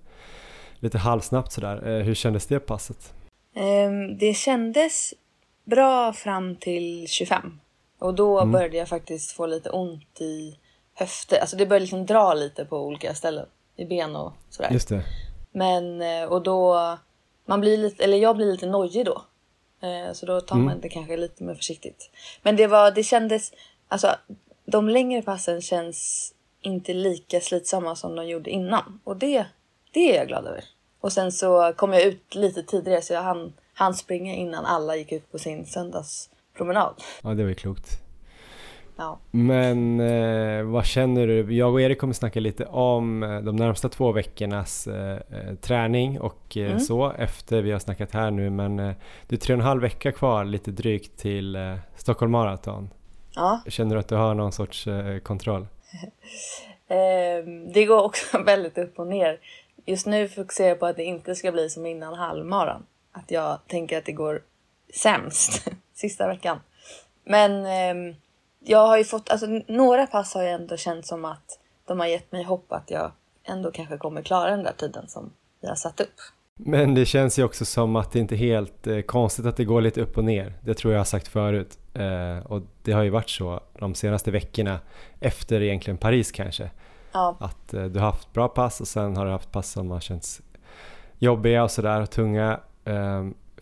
lite halvsnabbt sådär. Eh, hur kändes det passet? Um, det kändes bra fram till 25 och då mm. började jag faktiskt få lite ont i höfter. Alltså det började liksom dra lite på olika ställen i ben och sådär. Just det. Men eh, och då, man blir lite, eller jag blir lite nojig då. Eh, så då tar man mm. det kanske lite mer försiktigt. Men det var, det kändes, alltså de längre passen känns inte lika slitsamma som de gjorde innan. Och det, det är jag glad över. Och sen så kom jag ut lite tidigare så jag hann, hann springa innan alla gick ut på sin söndagspromenad. Ja, det var ju klokt. Ja. Men eh, vad känner du? Jag och Erik kommer snacka lite om eh, de närmsta två veckornas eh, eh, träning och eh, mm. så efter vi har snackat här nu. Men eh, det är tre och en halv vecka kvar lite drygt till Stockholm Marathon. Ja. Känner du att du har någon sorts kontroll? Ehm, det går också väldigt upp och ner. Just nu fokuserar jag på att det inte ska bli som innan halvmaran. Att jag tänker att det går sämst sista veckan. Men ehm, jag har ju fått, alltså några pass har jag ändå känt som att de har gett mig hopp att jag ändå kanske kommer klara den där tiden som vi har satt upp. Men det känns ju också som att det inte är helt eh, konstigt att det går lite upp och ner. Det tror jag har sagt förut. Eh, och det har ju varit så de senaste veckorna efter egentligen Paris kanske. Ja. Att eh, du har haft bra pass och sen har du haft pass som har känts jobbiga och sådär och tunga.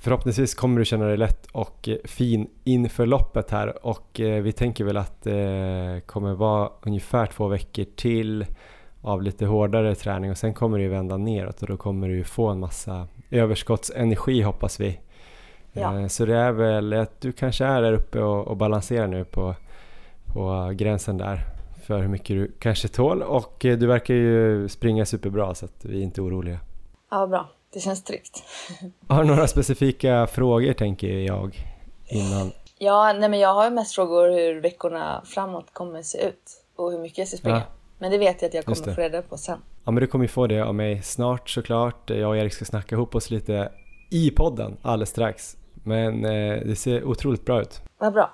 Förhoppningsvis kommer du känna dig lätt och fin inför loppet här och eh, vi tänker väl att det kommer vara ungefär två veckor till av lite hårdare träning och sen kommer det vända neråt och då kommer du få en massa överskottsenergi hoppas vi. Ja. Eh, så det är väl att du kanske är där uppe och, och balanserar nu på, på gränsen där för hur mycket du kanske tål och eh, du verkar ju springa superbra så att vi är inte oroliga. Ja, bra. Det känns tryggt. Har du några specifika frågor tänker jag innan? Ja, nej men jag har mest frågor hur veckorna framåt kommer se ut och hur mycket jag ska springa. Ja. Men det vet jag att jag kommer få reda på sen. Ja men du kommer ju få det av mig snart såklart. Jag och Erik ska snacka ihop oss lite i podden alldeles strax. Men eh, det ser otroligt bra ut. Vad bra.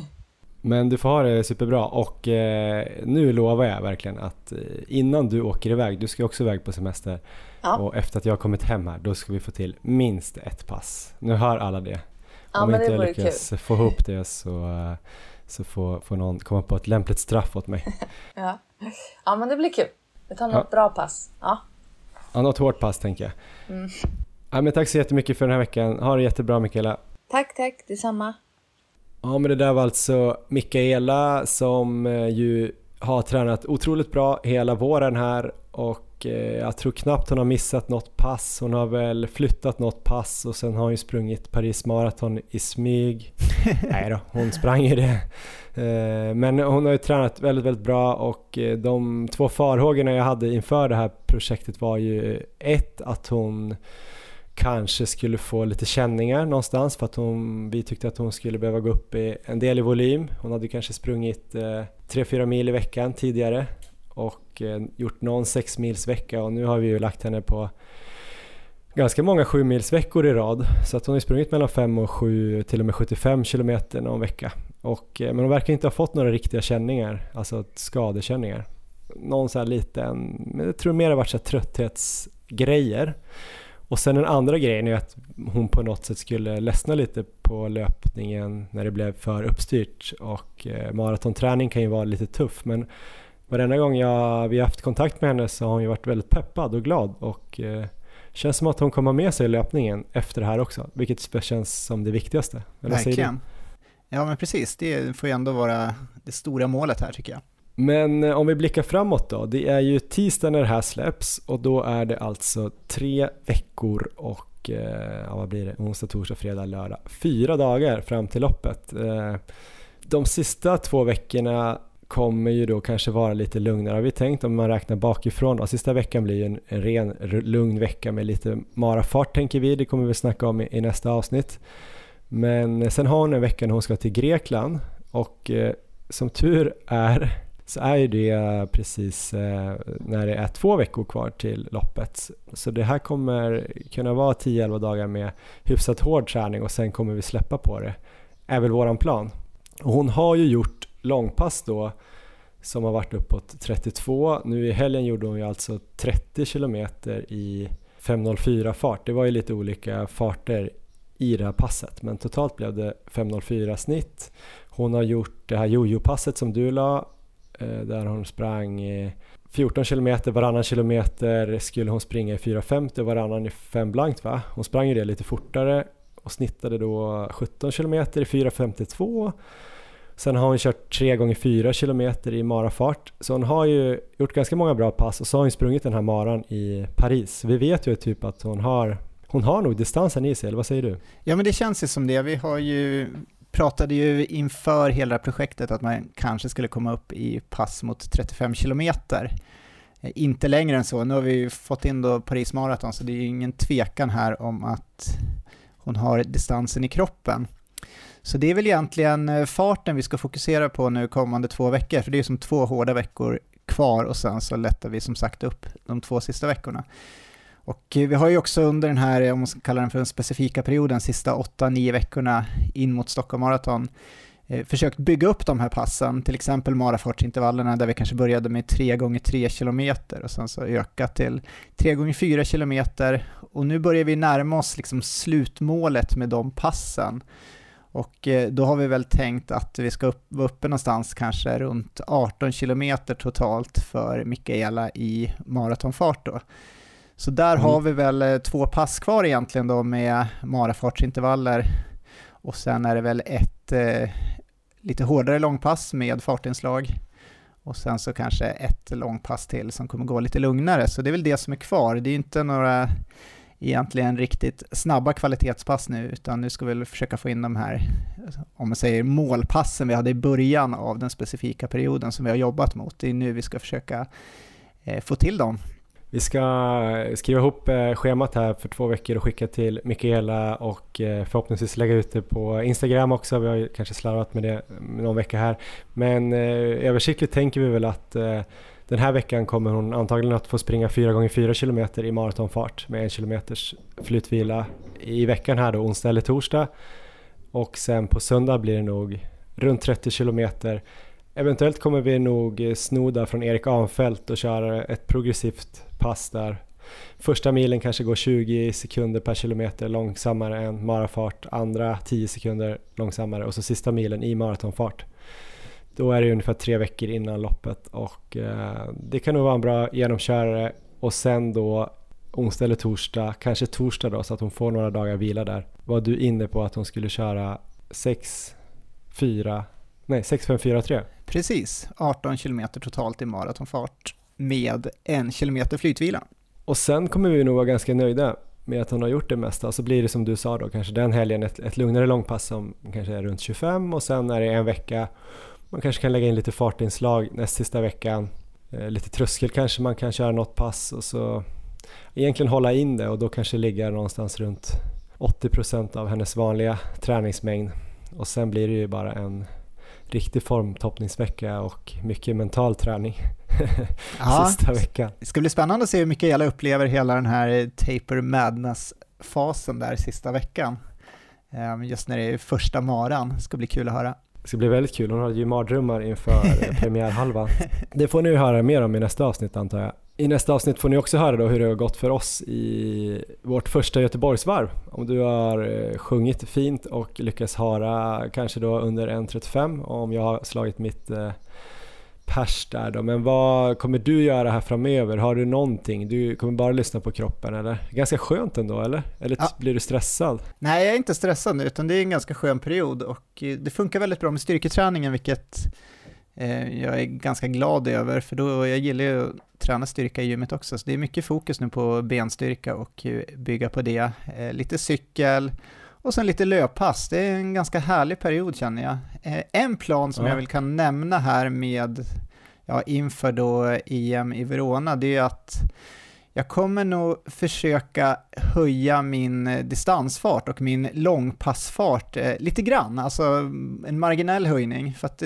Men du får ha det superbra och eh, nu lovar jag verkligen att eh, innan du åker iväg, du ska också iväg på semester ja. och efter att jag har kommit hem här då ska vi få till minst ett pass. Nu hör alla det. Ja, Om inte jag lyckas kul. få ihop det så, så får, får någon komma på ett lämpligt straff åt mig. ja. ja men det blir kul. Vi tar något ja. bra pass. Ja. ja, något hårt pass tänker jag. Mm. Ja, men tack så jättemycket för den här veckan. Ha det jättebra Mikaela. Tack, tack. Detsamma. Ja men det där var alltså Mikaela som eh, ju har tränat otroligt bra hela våren här och eh, jag tror knappt hon har missat något pass. Hon har väl flyttat något pass och sen har hon ju sprungit Paris Marathon i smyg. Nej då, hon sprang ju det. Eh, men hon har ju tränat väldigt, väldigt bra och de två farhågorna jag hade inför det här projektet var ju ett att hon kanske skulle få lite känningar någonstans för att hon, vi tyckte att hon skulle behöva gå upp i en del i volym. Hon hade kanske sprungit eh, 3-4 mil i veckan tidigare och eh, gjort någon 6 mils vecka och nu har vi ju lagt henne på ganska många 7 mils veckor i rad så att hon har sprungit mellan 5 och 7 till och med 75 kilometer någon vecka. Och, eh, men hon verkar inte ha fått några riktiga känningar, alltså skadekänningar. Någon så här liten, men jag tror mer det har varit så trötthetsgrejer. Och sen den andra grejen är att hon på något sätt skulle ledsna lite på löpningen när det blev för uppstyrt och eh, maratonträning kan ju vara lite tuff men varenda gång jag, vi har haft kontakt med henne så har hon ju varit väldigt peppad och glad och eh, känns som att hon kommer med sig löpningen efter det här också, vilket känns som det viktigaste. Eller Verkligen. Ja men precis, det får ju ändå vara det stora målet här tycker jag. Men eh, om vi blickar framåt då, det är ju tisdag när det här släpps och då är det alltså tre veckor och eh, ja, vad blir det, onsdag, torsdag, fredag, lördag, fyra dagar fram till loppet. Eh, de sista två veckorna kommer ju då kanske vara lite lugnare har vi tänkt om man räknar bakifrån. Då. Sista veckan blir ju en, en ren lugn vecka med lite marafart tänker vi, det kommer vi snacka om i, i nästa avsnitt. Men eh, sen har hon en vecka när hon ska till Grekland och eh, som tur är så är ju det eh, precis eh, när det är två veckor kvar till loppet. Så det här kommer kunna vara 10-11 dagar med hyfsat hård träning och sen kommer vi släppa på det. är väl våran plan. Och hon har ju gjort långpass då som har varit uppåt 32. Nu i helgen gjorde hon ju alltså 30 kilometer i 5.04 fart. Det var ju lite olika farter i det här passet men totalt blev det 5.04 snitt. Hon har gjort det här jojo-passet som du la eh, där hon sprang 14 kilometer, varannan kilometer skulle hon springa i 4.50 varannan i 5 blankt va? Hon sprang ju det lite fortare och snittade då 17 kilometer i 4.52 Sen har hon kört 3 gånger 4 kilometer i marafart så hon har ju gjort ganska många bra pass och så har hon sprungit den här maran i Paris. Vi vet ju typ att hon har hon har nog distansen i sig, eller vad säger du? Ja men det känns ju som det. Vi har ju pratade ju inför hela projektet att man kanske skulle komma upp i pass mot 35 kilometer. Eh, inte längre än så. Nu har vi ju fått in då Paris Marathon så det är ju ingen tvekan här om att hon har distansen i kroppen. Så det är väl egentligen eh, farten vi ska fokusera på nu kommande två veckor, för det är som två hårda veckor kvar och sen så lättar vi som sagt upp de två sista veckorna. Och eh, vi har ju också under den här, eh, om man ska kalla den för den specifika perioden, sista 8-9 veckorna in mot Stockholm Marathon, eh, försökt bygga upp de här passen, till exempel marafartsintervallerna där vi kanske började med 3 gånger 3 km och sen så ökat till 3 gånger 4 km och nu börjar vi närma oss liksom slutmålet med de passen. Och eh, då har vi väl tänkt att vi ska upp, vara uppe någonstans kanske runt 18 km totalt för Mikaela i maratonfart då. Så där mm. har vi väl eh, två pass kvar egentligen då med marafartsintervaller och sen är det väl ett eh, lite hårdare långpass med fartinslag och sen så kanske ett långpass till som kommer gå lite lugnare. Så det är väl det som är kvar. Det är inte några egentligen riktigt snabba kvalitetspass nu, utan nu ska vi väl försöka få in de här, om man säger målpassen vi hade i början av den specifika perioden som vi har jobbat mot. Det är nu vi ska försöka eh, få till dem. Vi ska skriva ihop eh, schemat här för två veckor och skicka till Mikaela och eh, förhoppningsvis lägga ut det på Instagram också. Vi har ju kanske slarvat med det någon vecka här. Men eh, översiktligt tänker vi väl att eh, den här veckan kommer hon antagligen att få springa 4 gånger 4 km i maratonfart med en kilometers flytvila i veckan här då, onsdag eller torsdag. Och sen på söndag blir det nog runt 30 kilometer Eventuellt kommer vi nog snoda från Erik Anfält och köra ett progressivt pass där första milen kanske går 20 sekunder per kilometer långsammare än marafart, andra 10 sekunder långsammare och så sista milen i maratonfart. Då är det ungefär tre veckor innan loppet och eh, det kan nog vara en bra genomkörare och sen då onsdag eller torsdag, kanske torsdag då så att hon får några dagar vila där. Var du inne på att hon skulle köra 6, 4, nej 6, 5, 4, 3? Precis, 18 km totalt i maratonfart med en kilometer flytvila. Och sen kommer vi nog vara ganska nöjda med att hon har gjort det mesta. Så blir det som du sa då, kanske den helgen ett, ett lugnare långpass som kanske är runt 25 och sen är det en vecka. Man kanske kan lägga in lite fartinslag näst sista veckan. Eh, lite tröskel kanske man kan köra något pass och så egentligen hålla in det och då kanske ligga någonstans runt 80% av hennes vanliga träningsmängd. Och sen blir det ju bara en riktig formtoppningsvecka och mycket mental träning ja, sista veckan. Det ska bli spännande att se hur Mikaela upplever hela den här Taper Madness-fasen där sista veckan. Ehm, just när det är första maran, det ska bli kul att höra. Det ska bli väldigt kul, hon hade ju mardrömmar inför premiärhalvan. Det får ni höra mer om i nästa avsnitt antar jag. I nästa avsnitt får ni också höra då hur det har gått för oss i vårt första Göteborgsvarv. Om du har eh, sjungit fint och lyckats höra kanske då under 1.35 och om jag har slagit mitt eh, pers där då. Men vad kommer du göra här framöver? Har du någonting? Du kommer bara lyssna på kroppen eller? Ganska skönt ändå eller? Eller ja. blir du stressad? Nej, jag är inte stressad nu utan det är en ganska skön period och eh, det funkar väldigt bra med styrketräningen vilket eh, jag är ganska glad över för då jag gillar ju att träna styrka i gymmet också så det är mycket fokus nu på benstyrka och bygga på det. Eh, lite cykel och sen lite löppass. Det är en ganska härlig period känner jag. Eh, en plan som ja. jag väl kan nämna här med, ja, inför då EM i Verona, det är att jag kommer nog försöka höja min distansfart och min långpassfart eh, lite grann, alltså en marginell höjning. För att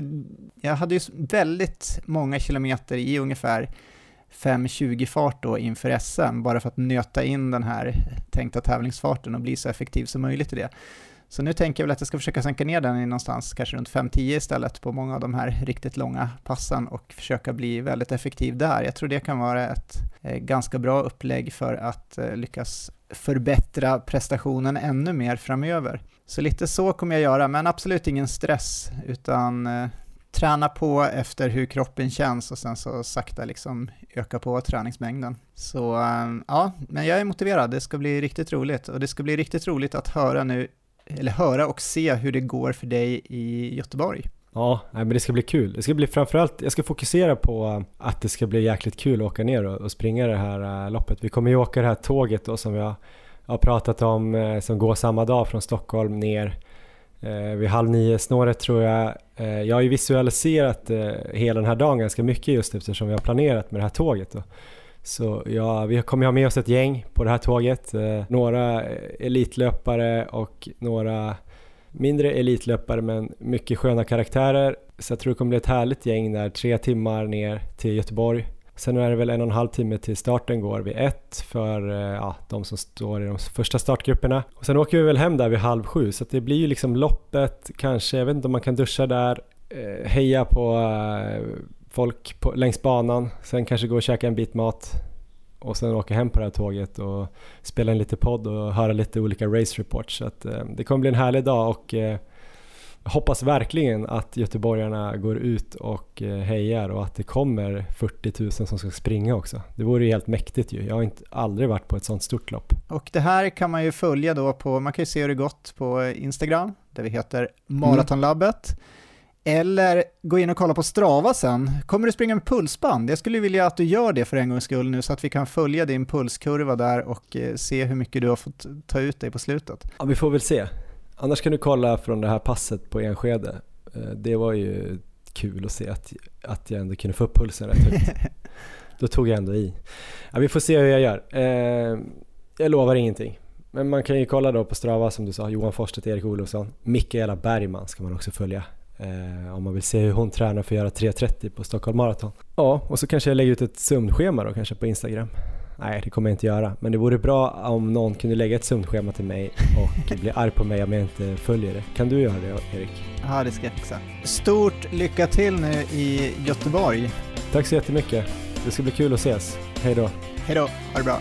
jag hade ju väldigt många kilometer i ungefär 5.20 fart då inför SM, bara för att nöta in den här tänkta tävlingsfarten och bli så effektiv som möjligt i det. Så nu tänker jag väl att jag ska försöka sänka ner den i någonstans, kanske runt 5-10 istället på många av de här riktigt långa passen och försöka bli väldigt effektiv där. Jag tror det kan vara ett eh, ganska bra upplägg för att eh, lyckas förbättra prestationen ännu mer framöver. Så lite så kommer jag göra, men absolut ingen stress, utan eh, träna på efter hur kroppen känns och sen så sakta liksom öka på träningsmängden. Så eh, ja, men jag är motiverad, det ska bli riktigt roligt och det ska bli riktigt roligt att höra nu, eller höra och se hur det går för dig i Göteborg. Ja, men det ska bli kul. Det ska bli framförallt, jag ska fokusera på att det ska bli jäkligt kul att åka ner och, springa det här eh, loppet. Vi kommer ju åka det här tåget då som jag har pratat om, eh, som går samma dag från Stockholm ner eh, vid halv nio snåret tror jag. Eh, jag har ju visualiserat eh, hela den här dagen ganska mycket just eftersom vi har planerat med det här tåget. Då. Så ja, vi kommer ha med oss ett gäng på det här tåget. Eh, några elitlöpare och några mindre elitlöpare men mycket sköna karaktärer. Så jag tror det kommer bli ett härligt gäng där, tre timmar ner till Göteborg Sen är det väl en och en halv timme till starten går vid ett för eh, ja, de som står i de första startgrupperna. Och sen åker vi väl hem där vid halv sju så det blir ju liksom loppet kanske, jag vet inte om man kan duscha där, eh, heja på eh, folk på, längs banan, sen kanske gå och käka en bit mat och sen åka hem på det här tåget och spela en lite podd och höra lite olika race reports. Så att, det kommer bli en härlig dag och hoppas verkligen att göteborgarna går ut och eh, hejar och att det kommer 40 000 som ska springa också. Det vore ju helt mäktigt ju. Jag har inte, aldrig varit på ett sånt stort lopp. Och det här kan man ju följa då på, man kan ju se hur det gått på Instagram, där vi heter Maratonlabbet. Mm. Eller gå in och kolla på Strava sen. Kommer du springa med pulsband? Jag skulle vilja att du gör det för en gångs skull nu så att vi kan följa din pulskurva där och eh, se hur mycket du har fått ta ut dig på slutet. Ja, vi får väl se. Annars kan du kolla från det här passet på Enskede. Eh, det var ju kul att se att, att jag ändå kunde få upp pulsen rätt högt. Då tog jag ändå i. Ja, vi får se hur jag gör. Eh, jag lovar ingenting. Men man kan ju kolla då på Strava som du sa, Johan Forsstedt, Erik Olofsson. Mikaela Bergman ska man också följa. Eh, om man vill se hur hon tränar för att göra 3.30 på Stockholm Marathon. Ja, och så kanske jag lägger ut ett sömnschema då kanske på Instagram. Nej, det kommer jag inte göra. Men det vore bra om någon kunde lägga ett sömnschema till mig och bli arg på mig om jag inte följer det. Kan du göra det, Erik? Ja, det ska jag fixa. Stort lycka till nu i Göteborg. Tack så jättemycket. Det ska bli kul att ses. Hej då. Hej då. Ha det bra.